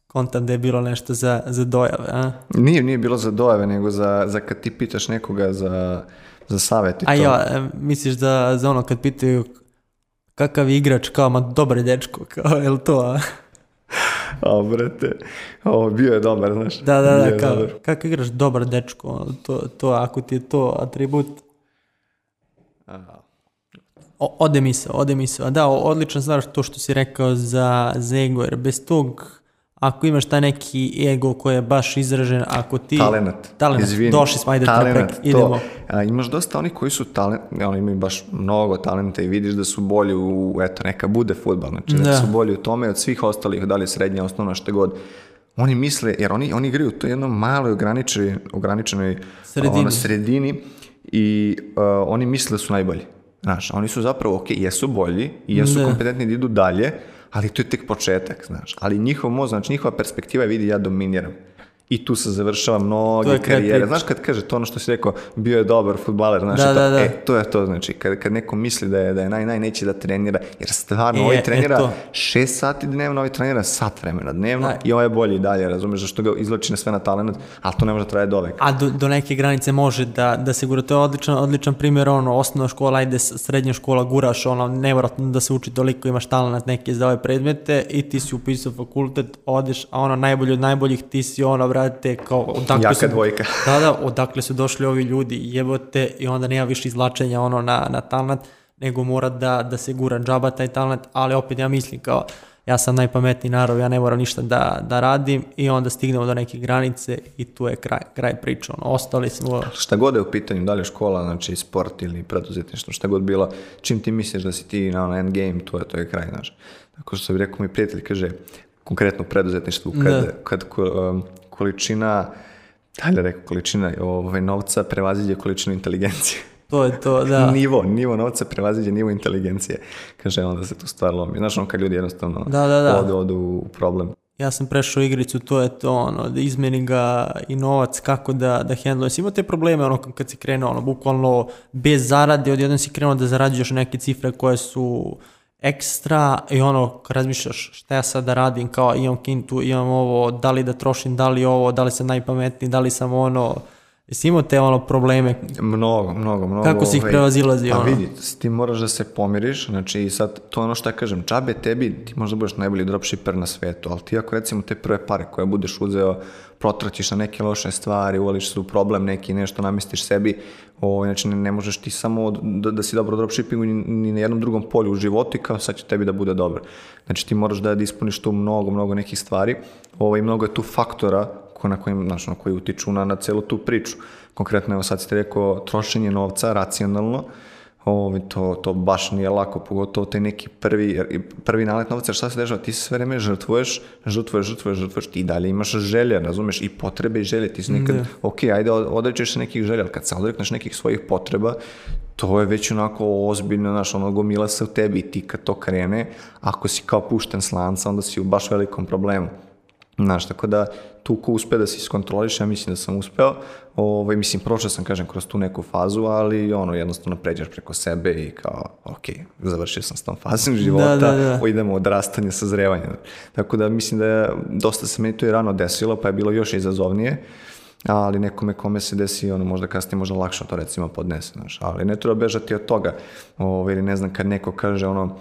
kontam da je bilo nešto za, za dojave, a? Nije, nije bilo za dojave, nego za, za kad ti pitaš nekoga za, za savjet i a to. A ja, e, misliš da za ono kad pitaju kakav igrač, kao, ma dobar dečko, kao, jel to, a? a brate, ovo bio je dobar, znaš. Da, da, da, kao, kako igraš dobar dečko, to, to, ako ti je to atribut, o, ode mi se, ode mi se. Da, odlična stvar to što si rekao za, za ego, jer bez tog ako imaš taj neki ego koji je baš izražen, ako ti... Talenat. Talenat, izvini. Došli smo, ajde, talenat, trepek, idemo. A, imaš dosta onih koji su talent, oni imaju baš mnogo talenta i vidiš da su bolji u, eto, neka bude futbal, znači da, da su bolji u tome od svih ostalih, da li srednja, osnovna, što god. Oni misle, jer oni, oni igraju u toj jednoj maloj ograničenoj, ograničenoj sredini. Ono, sredini i uh, oni misle da su najbolji. Znaš, oni su zapravo, ok, jesu bolji i jesu da. kompetentni da idu dalje, ali to je tek početak, znaš. Ali njihov moz, znači njihova perspektiva je vidi ja dominiram i tu se završava mnoge karijere. Znaš kad kaže to ono što si rekao, bio je dobar futbaler, znaš, da, to, da, da. E, to je to, znači, kad, kad neko misli da je, da je naj, naj, neće da trenira, jer stvarno, e, ovaj e, trenira e, šest sati dnevno, ovaj trenira sat vremena dnevno Aj. Da. i ovaj je bolji i dalje, razumeš, zašto ga izloči na sve na talent, ali to ne može da traje do veka. A do, do neke granice može da, da se gura, to je odličan, odličan primjer, ono, osnovna škola, ajde, srednja škola, guraš, ono, nevratno da se uči toliko, imaš talent neke za ove predmete i ti si upisao fakultet, odeš, a ono, najbolji od najboljih, ti si ono, vrat, radite kao odakle Jaka su, dvojka. da, da, odakle su došli ovi ljudi, jebote i onda nema više izlačenja ono na, na talent, nego mora da, da se gura džaba taj talent, ali opet ja mislim kao, ja sam najpametniji narod, ja ne moram ništa da, da radim i onda stignemo do neke granice i tu je kraj, kraj priče. Ono, ostali smo... Šta god je u pitanju, da li je škola, znači sport ili preduzetništvo, šta god bilo, čim ti misliš da si ti na ono, endgame, to je, to je kraj, znaš. Tako što sam rekao mi prijatelj, kaže, konkretno preduzetništvu, kad, da. kad um, količina, dalje rekao, količina ovaj, novca prevaziđe količinu inteligencije. To je to, da. nivo, nivo novca prevaziđe nivo inteligencije. Kaže, on da se tu stvar lomi. Znaš, on kad ljudi jednostavno da, da, da. odu, odu u problem ja sam prešao igricu, to je to, ono, da izmeni ga i novac, kako da, da handluješ. Ima te probleme, ono, kad si krenuo, ono, bukvalno bez zarade, odjednom si krenuo da zarađuješ neke cifre koje su ekstra i ono, razmišljaš šta ja sad da radim, kao imam kintu, imam ovo, da li da trošim, da li ovo, da li sam najpametniji, da li sam ono, jesi imao te ono probleme? Mnogo, mnogo, mnogo. Kako si ih ovaj, prevazilazi? Pa ono? vidi, ti moraš da se pomiriš, znači sad to ono što ja kažem, čabe tebi, ti možda budeš najbolji dropshipper na svetu, ali ti ako recimo te prve pare koje budeš uzeo protratiš na neke loše stvari, uvališ se u problem neki, nešto namestiš sebi, o, znači ne, ne možeš ti samo da, da si dobro u dropshippingu ni, ni na jednom drugom polju u životu i kao sad će tebi da bude dobro. Znači ti moraš da, da ispuniš tu mnogo, mnogo nekih stvari o, i mnogo je tu faktora ko, na kojim, znači, na koji utiču na, na celu tu priču. Konkretno, evo sad ste rekao, trošenje novca racionalno, Ovo, to, to baš nije lako, pogotovo te neki prvi, prvi nalet novca, šta se dešava, ti se sve vreme žrtvuješ, žrtvuješ, žrtvuješ, žrtvuješ, ti dalje imaš želje, razumeš, i potrebe i želje, ti si nekad, ne. Da. ok, ajde, odrećeš se nekih želja, ali kad se odrekneš nekih svojih potreba, to je već onako ozbiljno, znaš, ono gomila se u tebi i ti kad to krene, ako si kao pušten slanca, onda si u baš velikom problemu. Znaš, tako da tu ko uspe da se iskontroliše, ja mislim da sam uspeo, ovaj, mislim, prošao sam, kažem, kroz tu neku fazu, ali ono, jednostavno pređeš preko sebe i kao, ok, završio sam s tom fazom da, života, da, da, da. idemo odrastanje, sazrevanje. Tako da mislim da je, dosta se meni to i rano desilo, pa je bilo još izazovnije, ali nekome kome se desi, ono, možda kasnije možda lakše to recimo podnese, znaš, ali ne treba bežati od toga, ovaj, ili ne znam, kad neko kaže, ono,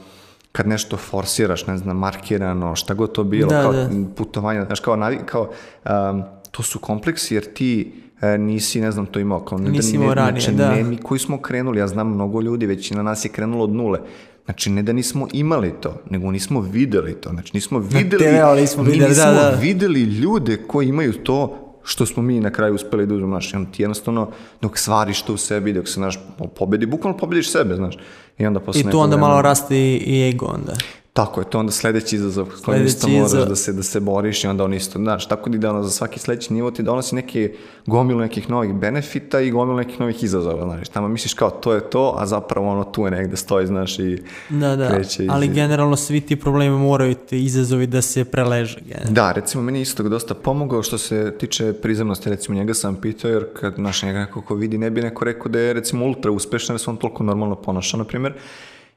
kad nešto forsiraš, ne znam, markirano, šta god to bilo, da, kao da. putovanje, znaš, kao, navi, kao um, to su kompleksi jer ti e, nisi, ne znam, to imao. Kao, nisi imao ranije, znači, da. Ne, mi koji smo krenuli, ja znam mnogo ljudi, već na nas je krenulo od nule. Znači, ne da nismo imali to, nego nismo videli to. Znači, nismo videli, nismo videli, da, da. videli ljude koji imaju to što smo mi na kraju uspeli da uzmemo, znaš, ti jednostavno, dok svariš to u sebi, dok se, znaš, pobedi, bukvalno pobediš sebe, znaš, i onda posle I tu onda vremena... malo raste i ego onda. Tako je, to onda sledeći izazov koji kojim isto moraš izazov. da se, da se boriš i onda on isto, znaš, tako da idealno za svaki sledeći nivo ti donosi neke gomilu nekih novih benefita i gomilu nekih novih izazova, znaš, tamo misliš kao to je to, a zapravo ono tu je negde stoji, znaš, i da, da, kreće. Da, ali iz... generalno svi ti problemi moraju ti izazovi da se preleže. Generalno. Da, recimo meni isto dosta pomogao što se tiče prizemnosti, recimo njega sam pitao, jer kad naš njega neko ko vidi ne bi neko rekao da je recimo ultra uspešan, jer se on toliko normalno ponaša, na primjer,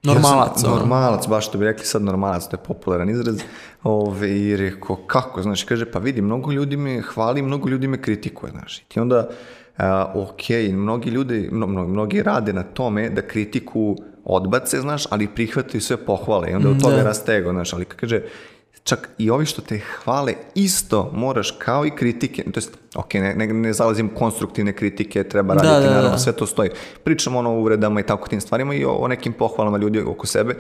Normalac. Ja normalac, baš to bi rekli sad normalac, to je popularan izraz. Ove, I rekao, kako? Znači, kaže, pa vidi, mnogo ljudi me hvali, mnogo ljudi me kritikuje, znaš. I ti onda, a, ok, mnogi ljudi, mno, mnogi rade na tome da kritiku odbace, znaš, ali prihvataju sve pohvale i onda od mm, toga da. rastego, znaš, ali kaže, čak i ovi što te hvale isto moraš kao i kritike, to jest, ok, ne, ne, ne zalazim konstruktivne kritike, treba da, raditi, da, da, da. sve to stoji. Pričamo ono o uvredama i tako tim stvarima i o, o nekim pohvalama ljudi oko sebe,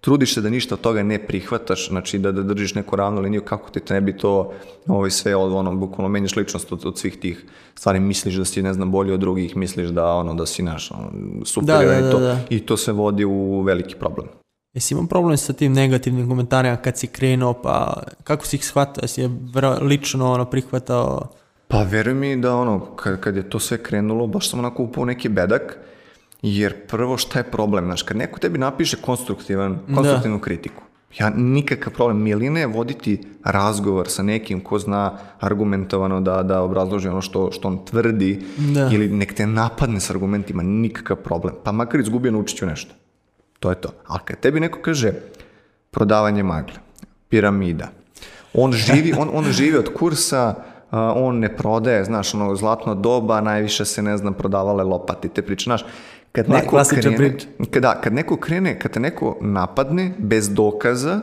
trudiš se da ništa od toga ne prihvataš, znači da, da držiš neku ravnu liniju, kako ti te ne bi to ovaj, sve, od, ono, bukvalno menjaš ličnost od, od svih tih stvari, misliš da si, ne znam, bolji od drugih, misliš da, ono, da si naš, ono, super da, da, da, i to, da, da. i to sve vodi u veliki problem. Jesi imam problem sa tim negativnim komentarima kad si krenuo, pa kako si ih shvatao, jesi je lično ono, prihvatao? Pa veruj mi da ono, kad, kad je to sve krenulo, baš sam onako upao neki bedak, jer prvo šta je problem, znaš, kad neko tebi napiše konstruktivan, da. konstruktivnu da. kritiku, ja nikakav problem, milina je voditi razgovor sa nekim ko zna argumentovano da, da obrazloži ono što, što on tvrdi da. ili nek te napadne s argumentima, nikakav problem, pa makar izgubio naučit ću nešto. To je to. Ali kad tebi neko kaže prodavanje magle, piramida, on živi, on, on živi od kursa, on ne prodaje, znaš, ono, zlatno doba, najviše se, ne znam, prodavale lopati, te priče, znaš, kad neko krene, kad, da, kad neko krene, kad te neko napadne bez dokaza,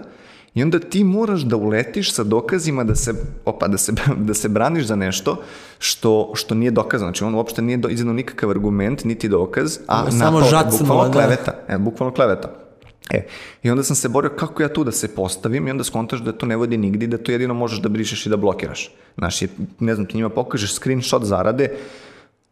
I onda ti moraš da uletiš sa dokazima da se, opa, da se, da se braniš za nešto što, što nije dokaz. Znači on uopšte nije izdano nikakav argument, niti dokaz, a no, Samo napao, bukvalno da. kleveta. E, bukvalno kleveta. E, i onda sam se borio kako ja tu da se postavim i onda skontaš da to ne vodi nigdje, da to jedino možeš da brišeš i da blokiraš. Znaš, ne znam, ti njima pokažeš screenshot zarade,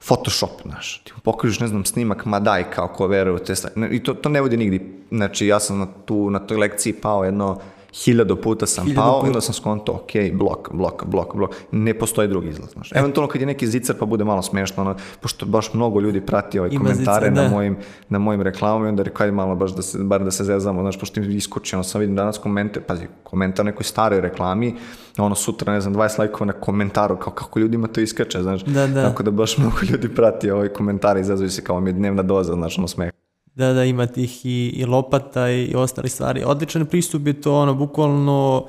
Photoshop, znaš, ti mu pokažeš, ne znam, snimak, ma daj, kao ko veruje u te stvari. I to, to ne vodi nigdje. Znači, ja sam na, tu, na toj lekciji pao jedno hiljado puta sam hiljado pao, puta. onda sam skonto, ok, blok, blok, blok, blok, ne postoji drugi izlaz. Znaš. E. Eventualno kad je neki zicar pa bude malo smešno, ono, pošto baš mnogo ljudi prati ove Ima komentare zica, na, da. mojim, na mojim reklamama i onda rekao, ajde malo baš da se, bar da se zezamo, znaš, pošto im iskoči, ono sam vidim danas komentar, pazi, komentar nekoj staroj reklami, ono sutra, ne znam, 20 lajkova na komentaru, kao kako ljudima to iskače, znaš, da, da. tako da baš mnogo ljudi prati ove komentare i zezaju se kao mi je dnevna doza, znaš, ono smeh da, da ima tih i, i lopata i, i ostali stvari. Odličan pristup je to, ono, bukvalno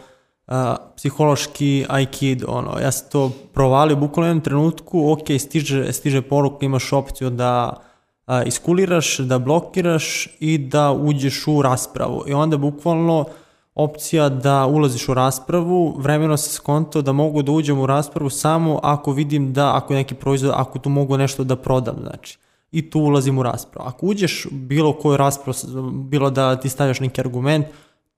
a, psihološki aikido, ono, ja sam to provalio bukvalno u jednom trenutku, ok, stiže, stiže poruka, imaš opciju da a, iskuliraš, da blokiraš i da uđeš u raspravu. I onda bukvalno opcija da ulaziš u raspravu, vremeno se skonto da mogu da uđem u raspravu samo ako vidim da, ako je neki proizvod, ako tu mogu nešto da prodam, znači i tu ulazim u raspravu. Ako uđeš bilo koju raspravu, bilo da ti stavljaš neki argument,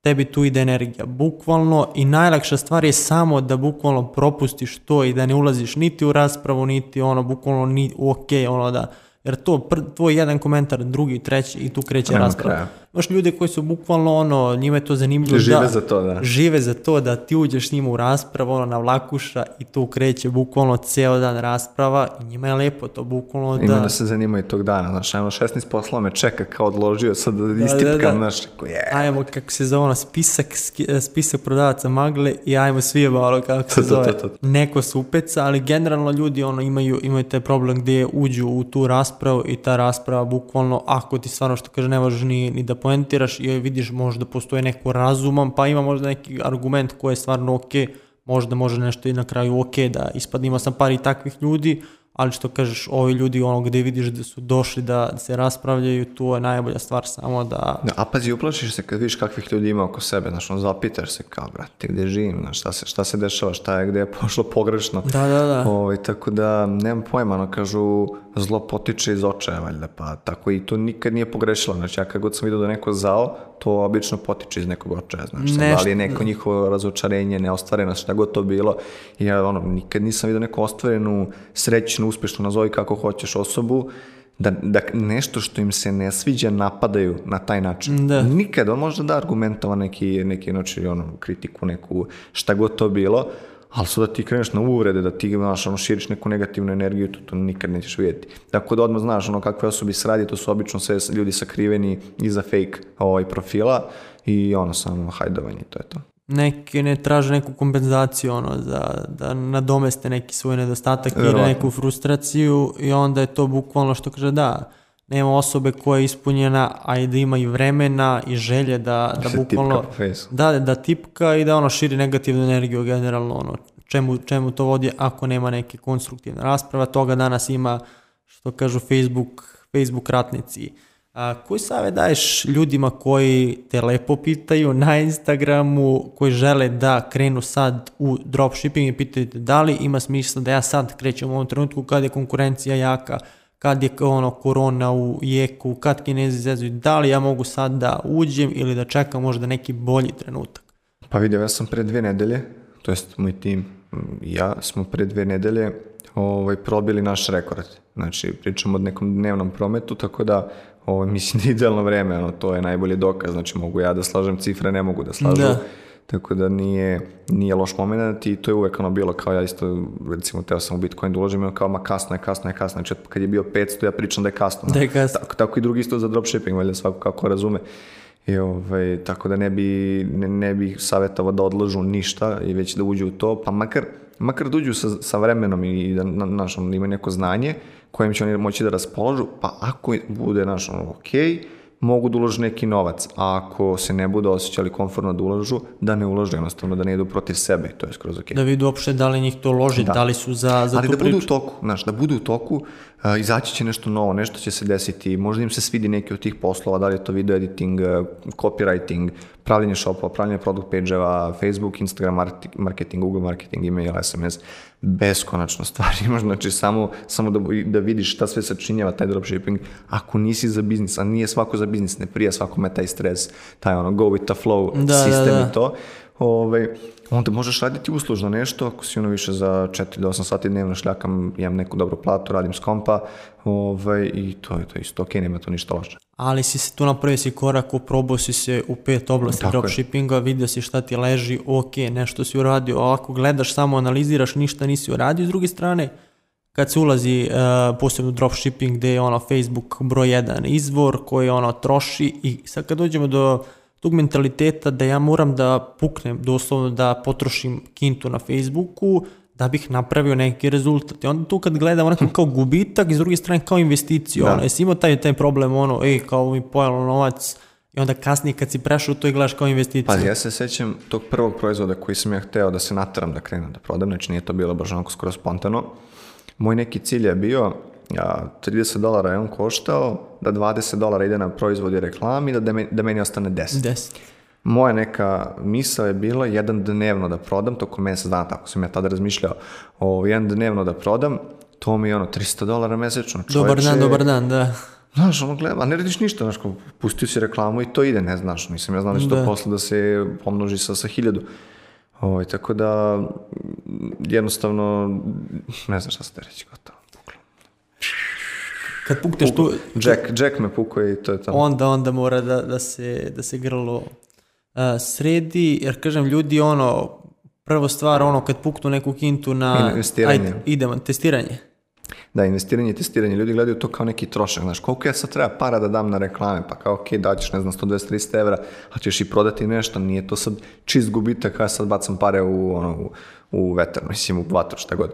tebi tu ide energija. Bukvalno i najlakša stvar je samo da bukvalno propustiš to i da ne ulaziš niti u raspravu, niti ono, bukvalno ni ok, ono da, jer to pr, tvoj jedan komentar, drugi, treći i tu kreće Nema rasprava. Kraja imaš ljude koji su bukvalno ono, njima je to zanimljivo. Žive da, za to, da. Žive za to da ti uđeš njima u raspravu, ono, na vlakuša i tu kreće bukvalno ceo dan rasprava i njima je lepo to bukvalno da... Ima da, da se zanima i tog dana, znaš, ono, 16 poslova me čeka kao odložio sad da, da, da istipkam, da, da. znaš, ko je. Ajmo, kako se zove ono, spisak, e, spisak prodavaca magle i ajmo svi malo kako se to, zove. To, to, to. Neko se ali generalno ljudi ono, imaju, imaju taj problem gde uđu u tu raspravu i ta rasprava bukvalno, ako ti stvarno što kaže, ne možeš ni, ni da poentiraš i vidiš možda postoje neko razuman, pa ima možda neki argument koji je stvarno ok, možda može nešto i na kraju ok da ispadne. Ima sam par i takvih ljudi ali što kažeš, ovi ljudi ono gde vidiš da su došli da se raspravljaju, tu je najbolja stvar samo da... da a pazi, uplašiš se kad vidiš kakvih ljudi ima oko sebe, znaš, on zapitaš se kao, brate, gde živim, znaš, šta se, šta se dešava, šta je, gde je pošlo pogrešno. Da, da, da. Ovo, ovaj, tako da, nemam pojma, no, kažu, zlo potiče iz očaja, valjda, pa tako i to nikad nije pogrešilo, znači, ja kad god sam vidio da neko zao, to obično potiče iz nekog očaja, znaš, Nešto. da li je neko njihovo razočarenje, neostvarenost, šta god to bilo. I ja, ono, nikad nisam vidio neku ostvarenu, srećnu, uspešnu, nazovi kako hoćeš osobu, da, da nešto što im se ne sviđa napadaju na taj način. Da. Nikad, on možda da argumentova neki, neki noći, znači, ono, kritiku, neku, šta god to bilo, ali sad da ti kreneš na uvrede, da ti znaš, ono, širiš neku negativnu energiju, to, to nikad nećeš vidjeti. Tako da odmah znaš ono, kakve osobi se radi, to su obično sve ljudi sakriveni iza fake ovaj, profila i ono samo hajdovanje, to je to. Neki ne traže neku kompenzaciju ono, za, da nadomeste neki svoj nedostatak ili da neku frustraciju i onda je to bukvalno što kaže da, nema osobe koja je ispunjena, a i da ima i vremena i želje da, da, da bukvalno... Da, da tipka i da ono širi negativnu energiju generalno, ono, čemu, čemu to vodi ako nema neke konstruktivne rasprave. toga danas ima, što kažu Facebook, Facebook ratnici. A, koji save daješ ljudima koji te lepo pitaju na Instagramu, koji žele da krenu sad u dropshipping i pitaju da li ima smisla da ja sad krećem u ovom trenutku kada je konkurencija jaka, kad je ono korona u jeku, kad kinezi zezuju, da li ja mogu sad da uđem ili da čekam možda neki bolji trenutak? Pa vidio, ja sam pre dve nedelje, to jest moj tim i ja smo pre dve nedelje ovaj, probili naš rekord. Znači, pričamo o nekom dnevnom prometu, tako da ovaj, mislim da je idealno vreme, ono, to je najbolji dokaz, znači mogu ja da slažem cifre, ne mogu da slažem. Da tako da nije, nije loš moment i to je uvek ono bilo kao ja isto, recimo, teo sam u Bitcoin da uložim, kao, ma kasno je, kasno je, kasno je, Čet, kad je bio 500, ja pričam da je kasno. Da je kasno. Tako, tako i drugi isto za dropshipping, valjda svako kako razume. I ovaj, tako da ne bi, ne, ne bi savjetovao da odlažu ništa i već da uđu u to, pa makar, makar da uđu sa, sa vremenom i da na, naš, ono, da imaju neko znanje kojim će oni moći da raspoložu, pa ako bude naš ono, okej, okay, mogu da ulože neki novac, a ako se ne budu osjećali komfortno da ulažu, da ne ulažu jednostavno, da ne idu protiv sebe to je skroz okej. Da vidu uopšte da li njih to loži, da, da li su za, za Ali tu da priču. budu u toku, znaš, da budu u toku, a, eh, izaći će nešto novo, nešto će se desiti, možda im se svidi neki od tih poslova, da li je to video editing, eh, copywriting, pravljenje shopova, pravljenje product page-eva, Facebook, Instagram marketing, Google marketing, email, SMS, beskonačno stvari imaš, znači samo, samo da, da vidiš šta sve sačinjava taj dropshipping, ako nisi za biznis, a nije svako za biznis, ne prija svakome taj stres, taj ono go with the flow da, da sistem da, da. i to, Ove, ovaj, onda možeš raditi uslužno nešto, ako si ono više za 4 do 8 sati dnevno šljakam, imam neku dobru platu, radim s kompa ovaj, i to je to isto, ok, nema to ništa loše. Ali si se tu napravio si korak, uprobao si se u pet oblasti Tako dropshippinga, je. vidio si šta ti leži, ok, nešto si uradio, a ako gledaš, samo analiziraš, ništa nisi uradio, s druge strane, kad se ulazi uh, posebno dropshipping gde je ono Facebook broj jedan izvor koji ono troši i sad kad dođemo do tog mentaliteta da ja moram da puknem, doslovno da potrošim kintu na Facebooku, da bih napravio neki rezultat. I onda tu kad gledam onako kao gubitak i s druge strane kao investiciju, da. ono, jesi imao taj, taj problem, ono, ej, kao mi pojelo novac, i onda kasnije kad si prešao to i gledaš kao investiciju. Pa ja se sećam tog prvog proizvoda koji sam ja hteo da se nataram da krenem da prodam, znači nije to bilo baš onako skoro spontano. Moj neki cilj je bio 30 dolara je on koštao, da 20 dolara ide na proizvod i reklami, da, da meni da ostane 10. 10. Moja neka misao je bila jedan dnevno da prodam, tokom mjesec dana, tako sam ja tada razmišljao, o, jedan dnevno da prodam, to mi je ono 300 dolara mesečno. Čovječe, dobar dan, dobar dan, da. Znaš, ono gleda, ne radiš ništa, znaš, kao, pustio si reklamu i to ide, ne znaš, nisam ja znao da će to da. posle da se pomnoži sa, sa hiljadu. Ovo, ovaj, tako da, jednostavno, ne znam šta se te da reći gotovo kad pukne što... Jack, Jack me pukuje i to je tamo. Onda, onda mora da, da, se, da se grlo uh, sredi, jer kažem, ljudi ono, prvo stvar ono kad puknu neku kintu na... Investiranje. Ajde, idemo, testiranje. Da, investiranje testiranje. Ljudi gledaju to kao neki trošak. Znaš, koliko ja sad treba para da dam na reklame? Pa kao, ok, daćeš, ne znam, 120-300 evra, a ćeš i prodati nešto. Nije to sad čist gubitak, a ja sad bacam pare u, ono, u, u vetar, mislim, u vatru, šta god.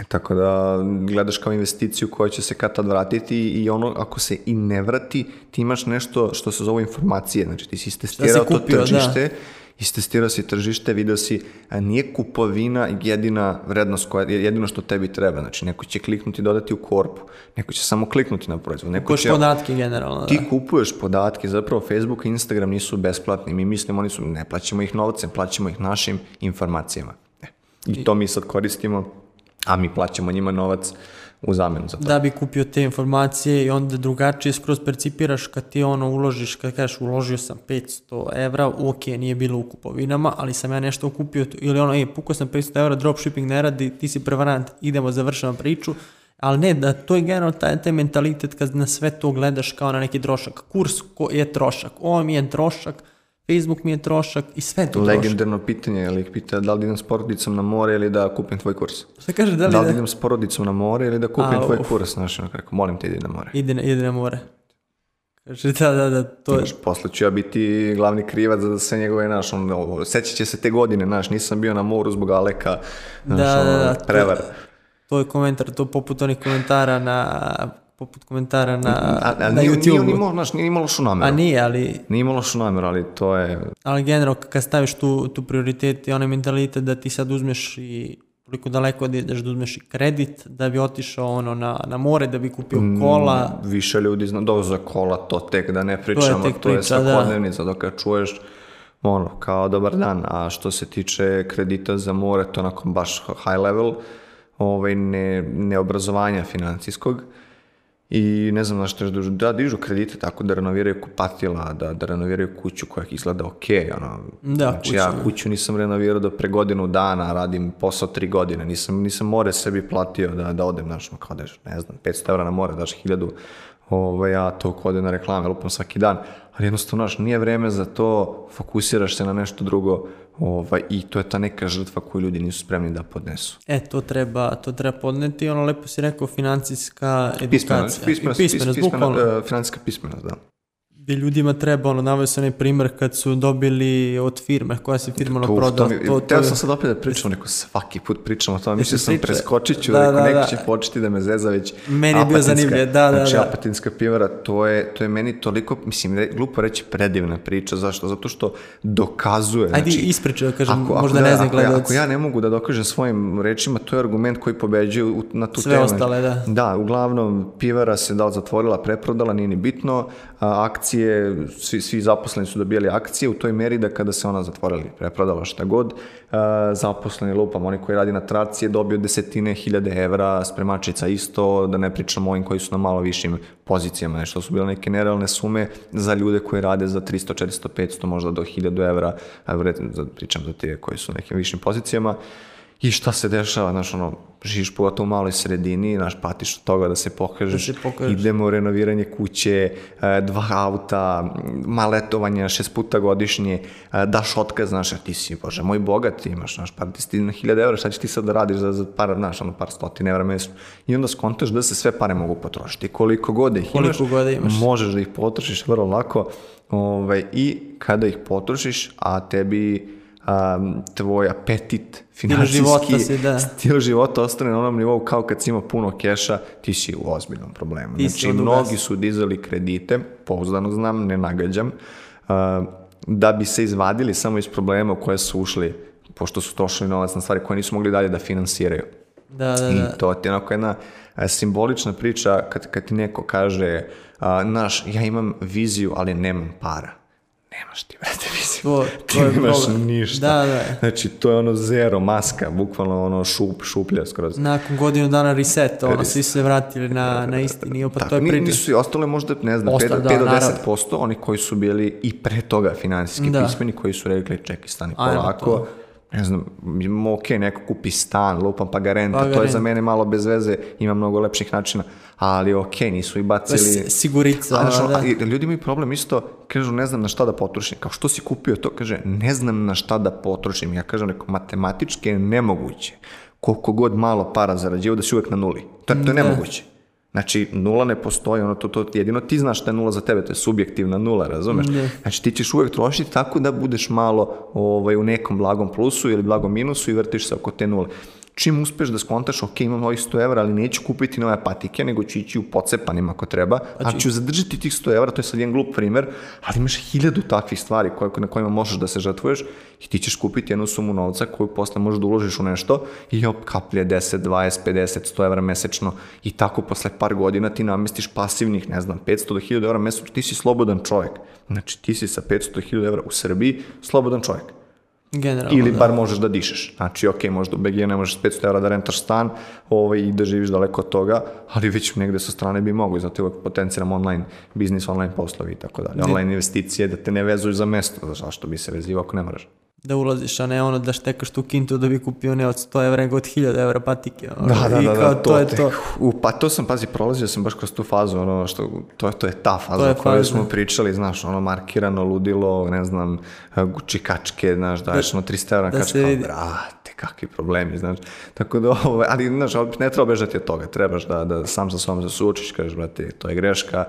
E, tako da gledaš kao investiciju koja će se kad tad vratiti i ono ako se i ne vrati, ti imaš nešto što se zove informacije, znači ti si istestirao da si kupio, to da. tržište, da. istestirao si tržište, video si, a nije kupovina jedina vrednost koja, je jedino što tebi treba, znači neko će kliknuti dodati u korpu, neko će samo kliknuti na proizvod, neko Kupoš će... podatke generalno, da. Ti kupuješ podatke, zapravo Facebook i Instagram nisu besplatni, mi mislimo oni su, ne plaćamo ih novcem, plaćamo ih našim informacijama. E. I to mi sad koristimo a mi plaćamo njima novac u zamenu za to. Da bi kupio te informacije i onda drugačije skroz percipiraš kad ti ono uložiš, kad kažeš uložio sam 500 evra, ok, nije bilo u kupovinama, ali sam ja nešto kupio ili ono, ej, pukao sam 500 evra, dropshipping ne radi, ti si prevarant, idemo, završavam priču, ali ne, da to je generalno taj, taj mentalitet kad na sve to gledaš kao na neki trošak. Kurs ko je trošak, ovo mi je trošak, Facebook mi je trošak i sve je to Legendarno trošak. pitanje, ali ih pita da li idem s porodicom na more ili da kupim tvoj kurs. Šta kaže, da li, da li da... idem s porodicom na more ili da kupim A, tvoj uf. kurs, znaš, kako, molim te idi na more. Idi na, ide na more. Kaže, da, da, da, to je... Znaš, posle ću ja biti glavni krivac za da sve njegove, znaš, on, ovo, će se te godine, znaš, nisam bio na moru zbog Aleka, znaš, da, da ono, da, da, prevar. To, to je komentar, to poput onih komentara na poput komentara na, a, a, na YouTube. Nije, nije, naš, nije imalo što namjeru. A nije, ali... Nije imalo što namjeru, ali to je... Ali generalno, kad staviš tu, tu prioritet i onaj mentalitet da ti sad uzmeš i koliko daleko da ideš da uzmeš i kredit, da bi otišao ono na, na more, da bi kupio mm, kola. Mm, više ljudi zna, do za kola to tek da ne pričamo, to je, to je priča, svakodnevnica, da. dok je čuješ ono, kao dobar dan, a što se tiče kredita za more, to onako baš high level, ovaj, ne, neobrazovanja financijskog, i ne znam na što još dužu, da dižu kredite tako da renoviraju kupatila, da, da renoviraju kuću koja izgleda ok, ono, da, znači kuću. ja da. kuću nisam renovirao do pre godinu dana, radim posao tri godine, nisam, nisam more sebi platio da, da odem, znaš, kao da ne znam, 500 evra na more, daš 1000, ovaj, ja to kode na reklame, lupam svaki dan, ali jednostavno, znaš, nije vreme za to, fokusiraš se na nešto drugo ovaj, i to je ta neka žrtva koju ljudi nisu spremni da podnesu. E, to treba, to treba podneti, ono lepo si rekao, financijska edukacija. Pismenost, e, pismenost, pismenost, pismenost, pismenost, pismenost, pismenost, pismenost, pismenost, pismenost, pismenost, pismenost, pismenost, pismenost, pismenost, pismenost, pismenost, pismenost, pismenost, gde ljudima treba, ono, navio sam onaj primer kad su dobili od firme, koja se firma ono prodala. To, to, to, sam sad opet da pričam, neko svaki put pričam o tome, mislio sam preskočit ću, da, neko, da, neko da. će početi da me zeza već. Meni je bio zanimljiv, da, da, znači, da. Znači, apatinska pivara, to je, to je meni toliko, mislim, da glupo reći predivna priča, zašto? Zato što dokazuje. Ajde, znači, ispriča, da kažem, ako, možda ako, ne znam gledalac. Ako, ako ja ne mogu da dokažem svojim rečima, to je argument koji pobeđuje na tu Sve temu. ostale, da. Da, uglavnom, pivara se da zatvorila, preprodala, nije ni bitno, akcije akcije, svi, svi zaposleni su dobijali akcije u toj meri da kada se ona zatvorili, preprodala šta god, uh, zaposleni lupam, oni koji radi na traci je dobio desetine hiljade evra, spremačica isto, da ne pričamo ovim koji su na malo višim pozicijama, nešto su bile neke nerealne sume za ljude koji rade za 300, 400, 500, možda do 1000 evra, da pričam za te koji su na nekim višim pozicijama i šta se dešava, znaš, ono, živiš pogotovo u maloj sredini, znaš, patiš od toga da se pokažeš, da se pokažeš. idemo u renoviranje kuće, e, dva auta, maletovanje šest puta godišnje, e, daš otkaz, znaš, ti si, bože, moj bogat, imaš, znaš, par desetina hiljada evra, šta ćeš ti sad da radiš za, za par, znaš, ono, par stotine evra mesečno. I onda skontaš da se sve pare mogu potrošiti. Koliko god ih Koliko imaš, god imaš, možeš da ih potrošiš vrlo lako ove, ovaj, i kada ih potrošiš, a tebi a, tvoj apetit, financijski života si, da. stil života ostane na onom nivou kao kad si ima puno keša, ti si u ozbiljnom problemu. Ti znači, mnogi su dizali kredite, pouzdano znam, ne nagađam, uh, da bi se izvadili samo iz problema koje su ušli, pošto su trošili novac na stvari koje nisu mogli dalje da finansiraju. Da, da, da. I to ti je onako jedna e, simbolična priča kad, kad ti neko kaže, uh, naš, ja imam viziju, ali nemam para. Nemaš ti, vrate, viziju to, to nemaš problem. ništa. Da, da. Znači, to je ono zero, maska, bukvalno ono šup, šuplja skroz. Nakon godinu dana reset, ono, svi se vratili na, na isti nivo, pa da, to je priča. Nisu i ostale možda, ne znam, Osta, 5, da, 5 do 10%, oni koji su bili i pre toga finansijski da. pismeni, koji su rekli, čekaj, stani polako, Ajmo, ne znam, ok, neko kupi stan, lupam pa ga renta, pa to je za mene malo bez veze, ima mnogo lepših načina, ali ok, nisu i bacili... Pa sigurica, a, znaš, da. A, ljudi imaju problem isto, kažu ne znam na šta da potrošim, kao što si kupio to, kaže ne znam na šta da potrošim, ja kažem neko matematički je nemoguće, koliko god malo para zarađivo da si uvek na nuli, to, to je da. nemoguće. Znači, nula ne postoji, ono, to, to, jedino ti znaš šta je nula za tebe, to je subjektivna nula, razumeš? Ne. Da. Znači, ti ćeš uvek trošiti tako da budeš malo ovaj, u nekom blagom plusu ili blagom minusu i vrtiš se oko te nule čim uspeš da skontaš, ok, imam ovih 100 evra, ali neću kupiti nove patike, nego ću ići u pocepanim ako treba, a znači- ću zadržati tih 100 evra, to je sad jedan glup primer, ali imaš hiljadu takvih stvari koje, na kojima možeš da se žrtvuješ i ti ćeš kupiti jednu sumu novca koju posle možeš da uložiš u nešto i op, kaplje 10, 20, 50, 100 evra mesečno i tako posle par godina ti namestiš pasivnih, ne znam, 500 do 1000 evra mesečno, ti si slobodan čovek. Znači ti si sa 500 do 1000 evra u Srbiji slobodan čovek. Generalno, ili da. bar da. možeš da dišeš. Znači, ok, možda u BG ne možeš 500 eura da rentaš stan ovaj, i da živiš daleko od toga, ali već negde sa strane bi mogo i zato uvek potenciram online biznis, online poslovi i tako dalje, online investicije, da te ne vezuju za mesto, zašto bi se vezivo ako ne moraš? da ulaziš, a ne ono da štekaš tu kintu da bi kupio ne od 100 evra, nego od 1000 evra patike. Ono, da, da, i da, da, to, to je te, to. U, pa to sam, pazi, prolazio sam baš kroz tu fazu, ono, što, to, to je ta faza to je koju smo pričali, znaš, ono, markirano, ludilo, ne znam, čikačke, e, znaš, da- daješ, da, ono, 300 evra, da kačka, vidi. brate, kakvi problemi, znaš. Tako da, ovo, ovaj, ali, znaš, ne treba bežati od toga, trebaš da, da sam sa sobom se suočiš, kažeš, brate, to je greška,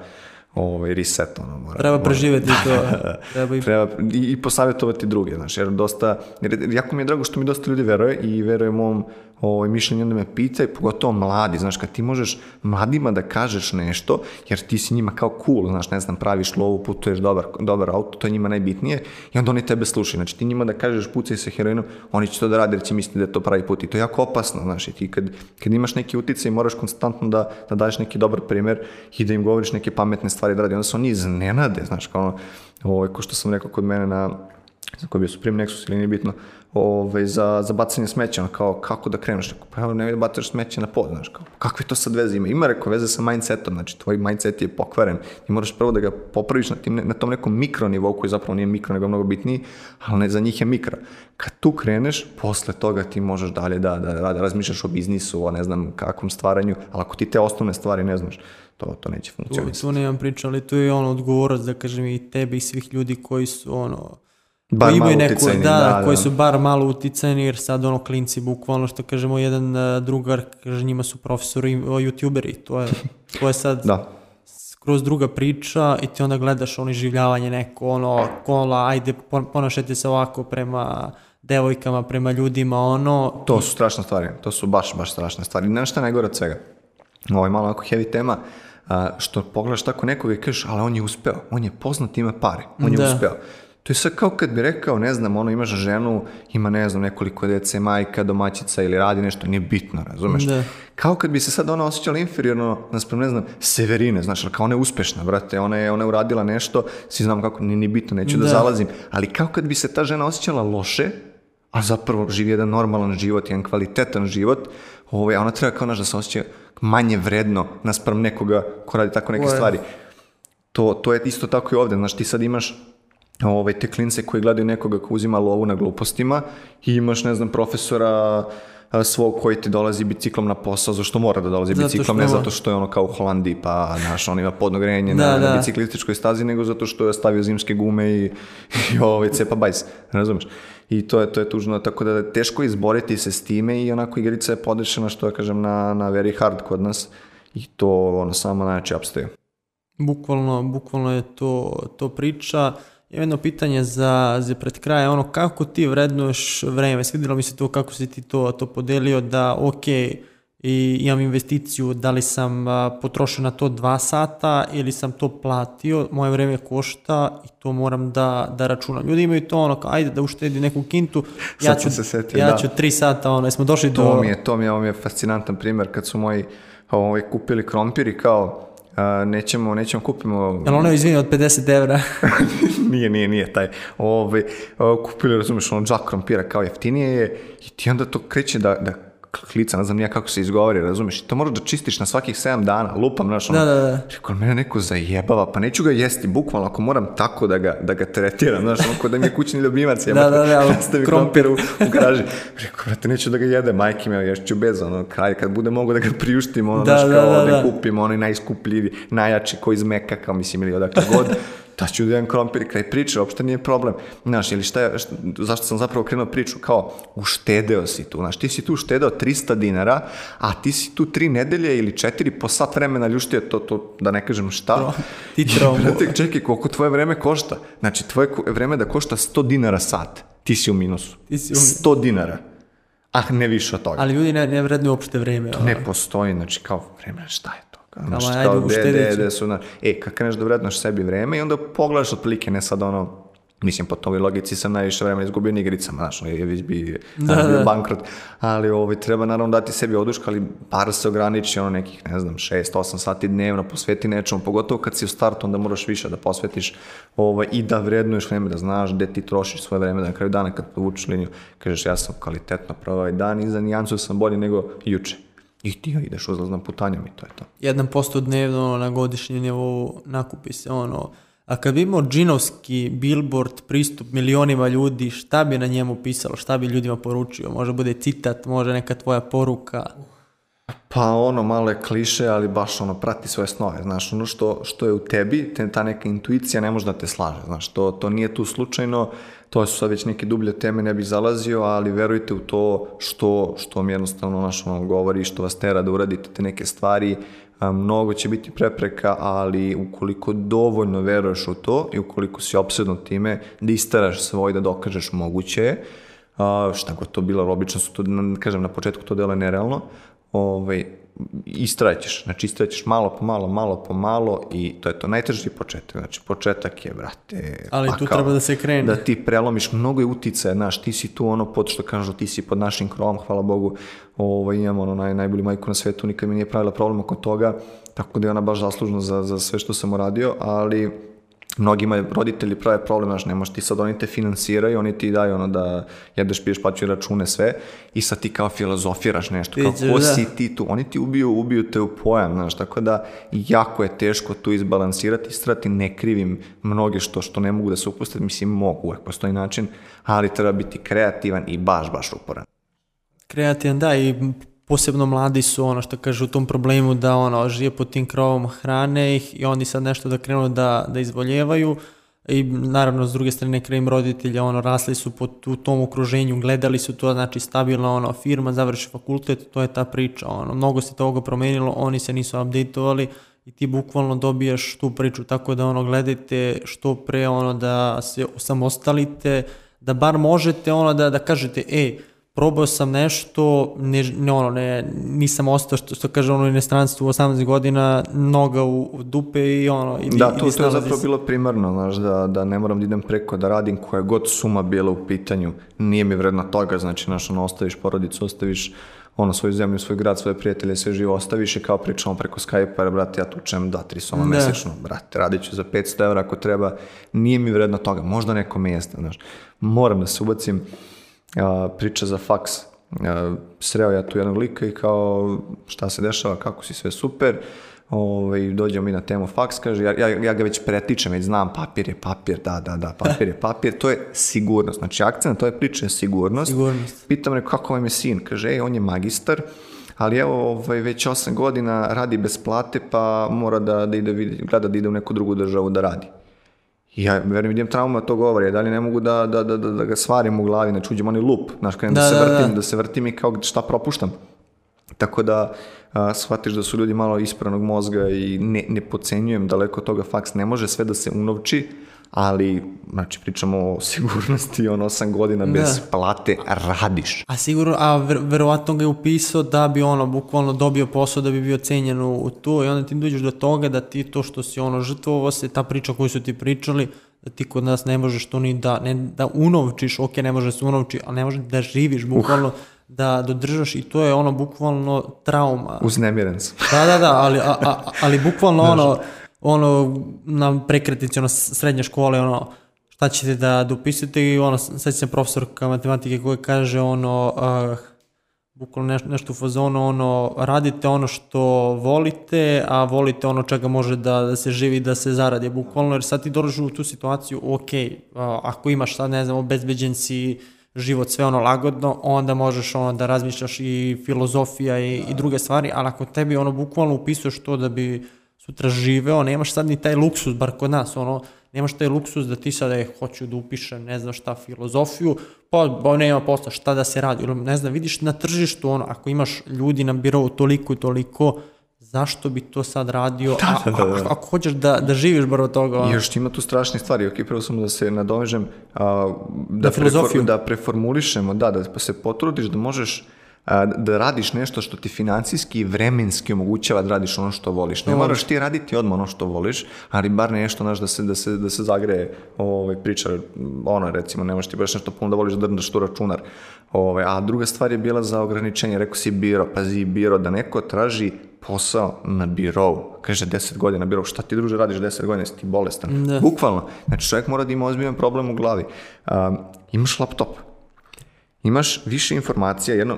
ovaj, reset, ono, mora. Treba preživeti to. Da, da, da, treba i... treba, i, i posavjetovati druge, znaš, jer dosta, jer jako mi je drago što mi dosta ljudi veruje i veruje mom ovo, mišljenje, onda me pitaju, pogotovo mladi, znaš, kad ti možeš mladima da kažeš nešto, jer ti si njima kao cool, znaš, ne znam, praviš lovu, putuješ dobar, dobar auto, to je njima najbitnije, i onda oni tebe slušaju, znači ti njima da kažeš pucaj sa heroinom, oni će to da rade jer će misliti da je to pravi put i to je jako opasno, znaš, i ti kad, kad imaš neki uticaj moraš konstantno da, da daješ neki dobar primer i da im govoriš neke pametne stvari da radi, onda se oni iznenade, znaš, kao ono, ovo, ovaj, ko što sam rekao kod mene na, koji je bio Supreme Nexus ili nije bitno, ovaj, za, za bacanje smeća, ono, kao kako da kreneš, rekao, pa evo ne da bacaš smeće na pod, znaš, kao, kakve to sad veze ima? Ima, reko veze sa mindsetom, znači tvoj mindset je pokvaren, ti moraš prvo da ga popraviš na, tim, na tom nekom mikronivou koji zapravo nije mikro, nego mnogo bitniji, ali ne, za njih je mikro. Kad tu kreneš, posle toga ti možeš dalje da, da, da, da razmišljaš o biznisu, o ne znam kakvom stvaranju, ali ako ti te osnovne stvari ne znaš, to, to neće funkcionisati. Tu, tu nemam priča, ali tu je ono odgovorac, da kažem, i tebe i svih ljudi koji su ono, bar koji imaju malo neku, da, da, koji da. su bar malo uticeni, jer sad ono klinci, bukvalno što kažemo, jedan e, drugar, kaže njima su profesori, youtuberi, to je, to je sad da. skroz druga priča i ti onda gledaš ono življavanje neko, ono, kola, ajde, ponašajte se ovako prema devojkama, prema ljudima, ono... To su strašne stvari, to su baš, baš strašne stvari, nema šta najgore od svega. Ovo je malo ako heavy tema, što pogledaš tako nekoga i kažeš, ali on je uspeo, on je poznat, ima pare, on je da. uspeo To je sad kao kad bi rekao, ne znam, ono, imaš ženu, ima, ne znam, nekoliko dece, majka, domaćica ili radi nešto, nije bitno, razumeš? Da. Kao kad bi se sad ona osjećala inferiorno, naspram, ne znam, Severine, znaš, ali kao ona je uspešna, brate, ona je, ona je uradila nešto, svi znam kako, nije, ni bitno, neću da. da zalazim, ali kao kad bi se ta žena osjećala loše, a zapravo živi jedan normalan život, jedan kvalitetan život, ovaj, a ona treba kao naš da se osjeća manje vredno naspram nekoga ko radi tako neke Uaj. stvari. To, to je isto tako i ovde, znaš, ti sad imaš ovaj, te klince koji gledaju nekoga ko uzima lovu na glupostima i imaš, ne znam, profesora svog koji ti dolazi biciklom na posao, zašto mora da dolazi biciklom, ne zato što je ono kao u Holandiji, pa naš, on ima podnogrenje da, na, da. na biciklističkoj stazi, nego zato što je stavio zimske gume i, i ovaj, cepa bajs, razumeš? I to je, to je tužno, tako da je teško izboriti se s time i onako igrica je podešena, što ja kažem, na, na very hard kod nas i to ono samo najjače upstoje. Bukvalno, bukvalno je to, to priča. Uh, Imam jedno pitanje za, za pred kraj, ono kako ti vrednuješ vreme? Svidjelo mi se to kako si ti to, to podelio da ok, i imam investiciju, da li sam potrošio na to dva sata ili sam to platio, moje vreme košta i to moram da, da računam. Ljudi imaju to ono, kao, ajde da uštedi neku kintu, ja ću, se setim, ja da. ću tri sata, ono, jesmo došli to do... Mi je, to mi je, ovo mi je fascinantan primer, kad su moji ovaj, kupili krompir i kao, a, nećemo, nećemo kupimo... Jel ono, izvini, od 50 evra? nije, nije, nije taj. Ove, kupili, razumeš, ono, džak krompira kao jeftinije je i ti onda to kreće da, da klica, ne znam nija kako se izgovori, razumeš, to moraš da čistiš na svakih 7 dana, lupam, znaš, ono, da, da, da. Rekao, mene neko zajebava, pa neću ga jesti, bukvalno, ako moram tako da ga, da ga tretiram, znaš, ono, da mi je kućni ljubimac, da, jeba, da, da, da, da krompir u, u graži. Rekao, brate, neću da ga jede, majke mi, ješću bez, ono, kraj, kad bude mogu da ga priuštim, ono, da, znaš, da, kao da, da, da. kupim, onaj najskupljivi, najjači, koji zmeka, kao, mislim, ili odakle god. da ću da jedan krompir kraj priče, uopšte nije problem. Znaš, ili šta, šta, zašto sam zapravo krenuo priču, kao uštedeo si tu, znaš, ti si tu uštedeo 300 dinara, a ti si tu tri nedelje ili četiri po sat vremena ljuštio to, to da ne kažem šta. Tro, ti trombo. Brate, čekaj, koliko tvoje vreme košta? Znači, tvoje vreme da košta 100 dinara sat, ti si u minusu. Ti si u... 100 dinara. Ah, ne više od toga. Ali ljudi ne, ne vrednu uopšte vreme. To ne postoji, znači kao vreme, šta je Kao, Kama, šta, ajde, gde, gde, gde su, na... E, kad kreneš da vrednoš sebi vreme i onda pogledaš otprilike, ne sad ono, mislim, po toj logici sam najviše vremena izgubio na igricama, znaš, je već bi da, da. bankrot, ali ovaj, treba naravno dati sebi oduška, ali par se ograniči, ono nekih, ne znam, 6-8 sati dnevno posveti nečemu, pogotovo kad si u startu, onda moraš više da posvetiš ovaj, i da vrednuješ vreme, da znaš gde ti trošiš svoje vreme, da na kraju dana kad povučeš liniju, kažeš ja sam kvalitetno provao ovaj dan i za nijancu sam bolji nego juče. I ti ja ideš uzlaznom putanjom i to je to. 1% dnevno na godišnjem nivou nakupi se ono. A kad bi imao džinovski billboard pristup milionima ljudi, šta bi na njemu pisalo, šta bi ljudima poručio? Može bude citat, može neka tvoja poruka. Pa ono, malo je kliše, ali baš ono, prati svoje snove, znaš, ono što, što je u tebi, ta neka intuicija ne može da te slaže, znaš, to, to nije tu slučajno, To su sad već neke dublje teme, ne bih zalazio, ali verujte u to što, što mi jednostavno naš ono govori, što vas tera da uradite te neke stvari, mnogo će biti prepreka, ali ukoliko dovoljno veruješ u to i ukoliko si obsedno time da istaraš svoj, da dokažeš moguće je, šta god to bilo, obično su to, kažem, na početku to delo je nerealno, ovaj, istraćeš, znači istraćeš malo po malo, malo po malo i to je to najteži početak, znači početak je, brate, Ali pa tu treba da se krene. Da ti prelomiš, mnogo je uticaja, znaš, ti si tu ono pod što kažu, ti si pod našim krovom, hvala Bogu, ovaj, imam ono naj, najbolju majku na svetu, nikad mi nije pravila problem oko toga, tako da je ona baš zaslužna za, za sve što sam uradio, ali mnogima roditelji prave problem, znaš, ne možeš ti sad, oni te finansiraju, oni ti daju ono da jedeš, piješ, plaćaju račune, sve, i sad ti kao filozofiraš nešto, kao Iđu, ko da. si ti tu, oni ti ubiju, ubiju te u pojam, znaš, tako da jako je teško tu izbalansirati, strati, ne krivim mnoge što, što ne mogu da se upustiti, mislim, mogu, uvek postoji način, ali treba biti kreativan i baš, baš uporan. Kreativan, da, i posebno mladi su ono što kaže u tom problemu da ono žije pod tim krovom hrane ih i oni sad nešto da krenu da, da izvoljevaju i naravno s druge strane krem roditelja ono rasli su pod u tom okruženju gledali su to znači stabilna ono firma završi fakultet to je ta priča ono mnogo se toga promenilo oni se nisu updateovali i ti bukvalno dobijaš tu priču tako da ono gledajte što pre ono da se osamostalite da bar možete ono da da kažete ej probao sam nešto, ne, ne, ono, ne, nisam ostao što, što kaže ono inostranstvu u 18 godina, noga u, u dupe i ono... I, da, to, to je zapravo bilo primarno, znaš, da, da ne moram da idem preko, da radim koja god suma bila u pitanju, nije mi vredna toga, znači, znaš, ono, ostaviš porodicu, ostaviš ono svoju zemlju, svoj grad, svoje prijatelje, sve živo ostaviš i kao pričamo preko Skype-a, brate, ja tučem da, tri soma da. mesečno, brate, radit ću za 500 evra ako treba, nije mi vredno toga, možda neko me jeste, znaš, moram da se ubacim, a, priča za faks. A, sreo ja tu jednog lika i kao šta se dešava, kako si sve super, ovaj, dođemo mi na temu faks, kaže, ja, ja, ja ga već pretičem, već znam, papir je papir, da, da, da, papir je papir, to je sigurnost. Znači, akcent, to je priča je sigurnost. sigurnost. Pitam re, kako vam je sin, kaže, ej, on je magistar, ali evo, ovaj, već 8 godina radi bez plate, pa mora da, da ide, gleda da ide u neku drugu državu da radi ja verujem idem trauma to govori, ja da li ne mogu da, da, da, da, ga svarim u glavi, znači uđem onaj loop, znaš, krenem da, da, se vrtim, da. da se vrtim i kao šta propuštam. Tako da a, shvatiš da su ljudi malo ispranog mozga i ne, ne pocenjujem daleko toga, faks ne može sve da se unovči, ali znači pričamo o sigurnosti on 8 godina da. bez plate radiš. A sigurno, a ver, verovatno ga je upisao da bi ono bukvalno dobio posao da bi bio cenjen u, u to i onda ti dođeš do toga da ti to što si ono žrtvovao se, ta priča koju su ti pričali, da ti kod nas ne možeš to ni da, ne, da unovčiš, ok, ne možeš da se unovči, ali ne možeš da živiš uh. bukvalno uh da dodržaš da i to je ono bukvalno trauma. Uznemiren sam. Da, da, da, ali, a, a, ali bukvalno ono, ono, na prekretnici, ono, srednje škole, ono, šta ćete da, da upisate i ono, sad se profesorka matematike koja kaže, ono, uh, bukvalno neš, nešto u fazonu, ono, radite ono što volite, a volite ono čega može da, da se živi, da se zaradi, bukvalno, jer sad ti dođu u tu situaciju, ok, uh, ako imaš sad, ne znam, obezbeđen si, život sve ono lagodno, onda možeš ono da razmišljaš i filozofija i, da. i druge stvari, ali ako tebi ono bukvalno upisuješ to da bi sutra živeo, nemaš sad ni taj luksus, bar kod nas, ono, nemaš taj luksus da ti sada je, hoću da upišem, ne znam šta, filozofiju, pa, pa nema posla, šta da se radi, ne znam, vidiš na tržištu, ono, ako imaš ljudi na birovu toliko i toliko, zašto bi to sad radio, da, da, da, da. ako hoćeš da, da živiš bar od toga. Ono. Još ima tu strašne stvari, ok, prvo sam da se nadovežem, a, da, da, prefor, da preformulišemo, da, da se potrudiš, da možeš da radiš nešto što ti financijski i vremenski omogućava da radiš ono što voliš. Ne moraš ti raditi odmah ono što voliš, ali bar nešto znaš, da se, da se, da se zagreje ovaj, priča, ona recimo, ne možeš ti baš nešto puno da voliš da drndaš tu računar. Ovaj a druga stvar je bila za ograničenje, rekao si biro, pazi biro, da neko traži posao na birovu. Kaže, 10 godina biro, šta ti druže radiš 10 godina, jesi ti bolestan? Da. Bukvalno. Znači, čovjek mora da ima ozbiljan problem u glavi. Um, imaš laptop, imaš više informacija, jedno,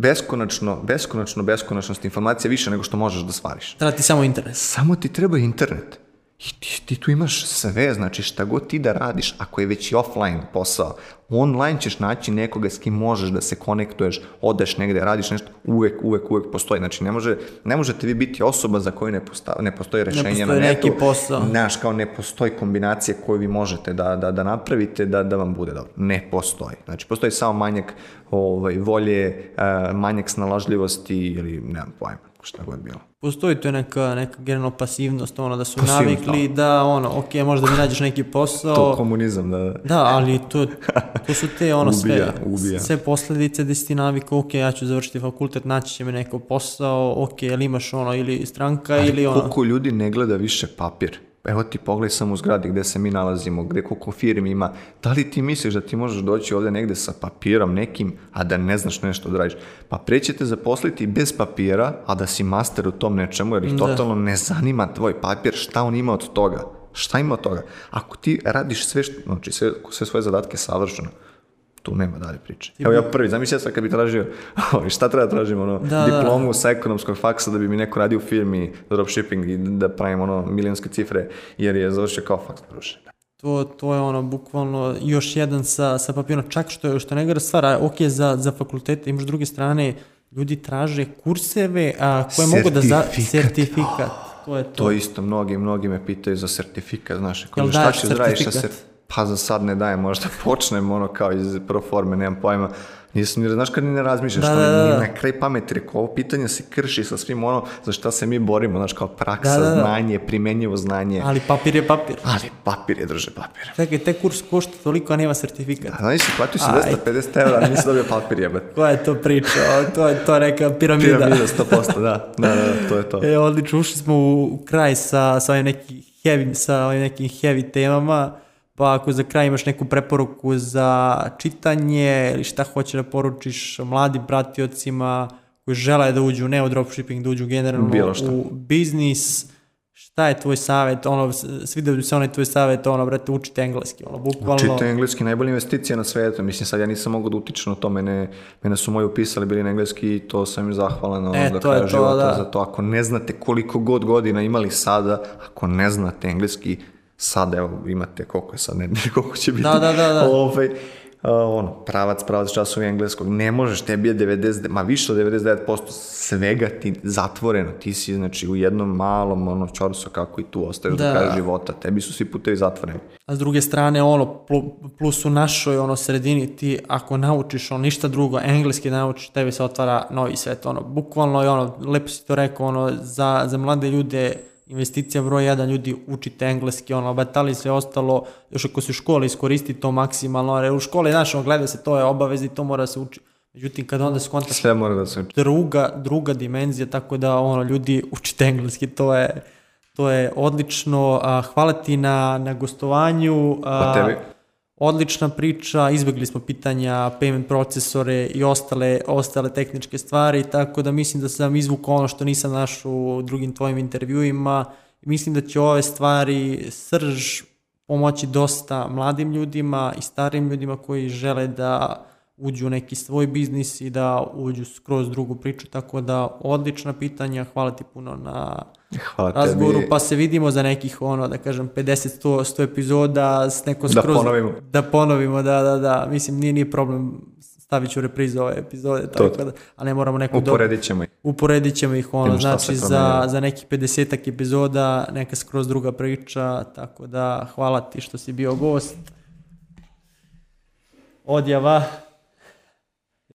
beskonačno, beskonačno, beskonačnost informacija više nego što možeš da stvariš. Treba ti samo internet. Samo ti treba internet. I ti, ti tu imaš sve, znači šta god ti da radiš, ako je već i offline posao, online ćeš naći nekoga s kim možeš da se konektuješ, odeš negde, radiš nešto, uvek, uvek, uvek postoji. Znači, ne, može, ne možete vi biti osoba za koju ne, posta, ne postoji rešenje ne postoji na netu. neki posao. Znaš, kao ne postoji kombinacija koju vi možete da, da, da napravite da, da vam bude dobro. Ne postoji. Znači, postoji samo manjak ovaj, volje, eh, manjak snalažljivosti ili nemam pojma šta god bilo. Postoji to neka, neka generalna pasivnost, ono da su pasivnost, navikli da. da. ono, ok, možda mi nađeš neki posao. To komunizam, da. Da, ali to, to su te ono ubija, sve, ubija. sve posljedice da si navika, ok, ja ću završiti fakultet, naći će mi neko posao, ok, ili imaš ono ili stranka ali ili ono. koliko ljudi ne gleda više papir? evo ti pogledaj sam u zgradi gde se mi nalazimo, gde koliko firmi ima, da li ti misliš da ti možeš doći ovde negde sa papirom nekim, a da ne znaš nešto da radiš? Pa pre te zaposliti bez papira, a da si master u tom nečemu, jer ih da. totalno ne zanima tvoj papir, šta on ima od toga. Šta ima od toga? Ako ti radiš sve, što, znači sve, sve svoje zadatke savršeno, tu nema dalje priče. Evo ja prvi, zamisli ja kad bi tražio, ovaj, šta treba da tražim, ono, da, da, da. diplomu da. sa ekonomskog faksa da bi mi neko radio u firmi dropshipping i da pravim ono milijonske cifre, jer je završio kao faks druže. To, to je ono, bukvalno još jedan sa, sa papirom, čak što, je, što ne gara stvar, ok, za, za fakultet, imaš druge strane, ljudi traže kurseve a, koje mogu da za... Sertifikat. To je to. To isto, mnogi, mnogi me pitaju za sertifikat, znaš, ako šta ćeš da radiš sa sertifikatom? pa za sad ne dajem, možda počnem ono kao iz proforme, nemam pojma. Nisam ni, znaš kad ni ne razmišljaš, da, što da, da, da. na kraj pameti, rekao, ovo pitanje se krši sa svim ono za šta se mi borimo, znaš, kao praksa, da, da, da. znanje, primenjivo znanje. Ali papir je papir. Ali papir je, drže papir. Čekaj, te kurs košta toliko, a nema sertifikat. Da, znači, platio si 250 evra, nisi dobio papir jebe. Koja je to priča, o, to je to neka piramida. Piramida, 100%, da, da, da, da, to je to. E, odlično, ušli smo u kraj sa, sa ovim nekim heavy, sa ovim nekim heavy temama pa ako za kraj imaš neku preporuku za čitanje ili šta hoćeš da poručiš mladim pratiocima koji žele da uđu ne u dropshipping, da uđu generalno Bilo šta. u biznis, šta je tvoj savet, ono, svidio bi se onaj tvoj savjet, ono, brate, učite engleski, ono, bukvalno. Učite engleski, najbolja investicija na svetu, mislim, sad ja nisam mogao da utičem na to, mene, mene su moji upisali, bili na engleski i to sam im zahvalan, ono, e, do kraja života, da. za to, ako ne znate koliko god godina imali sada, ako ne znate engleski, sad evo imate koliko je sad, ne, koliko će biti. Da, da, da. da. Ove, ovaj, Uh, ono, pravac, pravac časovi engleskog, ne možeš, tebi je 90, ma više od 99% svega ti zatvoreno, ti si znači u jednom malom ono čorso kako i tu ostaješ da. do kraja da. života, tebi su svi putevi zatvoreni. A s druge strane, ono, plus u našoj ono sredini ti ako naučiš ono ništa drugo, engleski da naučiš, tebi se otvara novi svet, ono, bukvalno je ono, lepo si to rekao, ono, za, za mlade ljude investicija broj 1, ljudi učite engleski, ono, batali da sve ostalo, još ako se u školi iskoristi to maksimalno, jer u školi, znaš, on gleda se, to je obavezni, to mora se učiti. Međutim, kada onda skontaš... Sve mora da se uči. Druga, druga dimenzija, tako da, ono, ljudi učite engleski, to je, to je odlično. A, hvala ti na, na gostovanju. pa tebi odlična priča, izbegli smo pitanja, payment procesore i ostale, ostale tehničke stvari, tako da mislim da sam izvukao ono što nisam našao u drugim tvojim intervjuima. Mislim da će ove stvari, srž, pomoći dosta mladim ljudima i starim ljudima koji žele da uđu u neki svoj biznis i da uđu skroz drugu priču, tako da odlična pitanja, hvala ti puno na Hvala razgovoru, pa se vidimo za nekih, ono, da kažem, 50, 100, epizoda s nekom da skroz... Da ponovimo. Da ponovimo, da, da, da. Mislim, nije, nije problem, stavit ću reprizu ove epizode, to, tako da, a ne moramo neku... Uporedit ćemo ih. Uporedit ćemo ih, ono, znači, za, za nekih 50 epizoda, neka skroz druga priča, tako da, hvala ti što si bio gost. Odjava.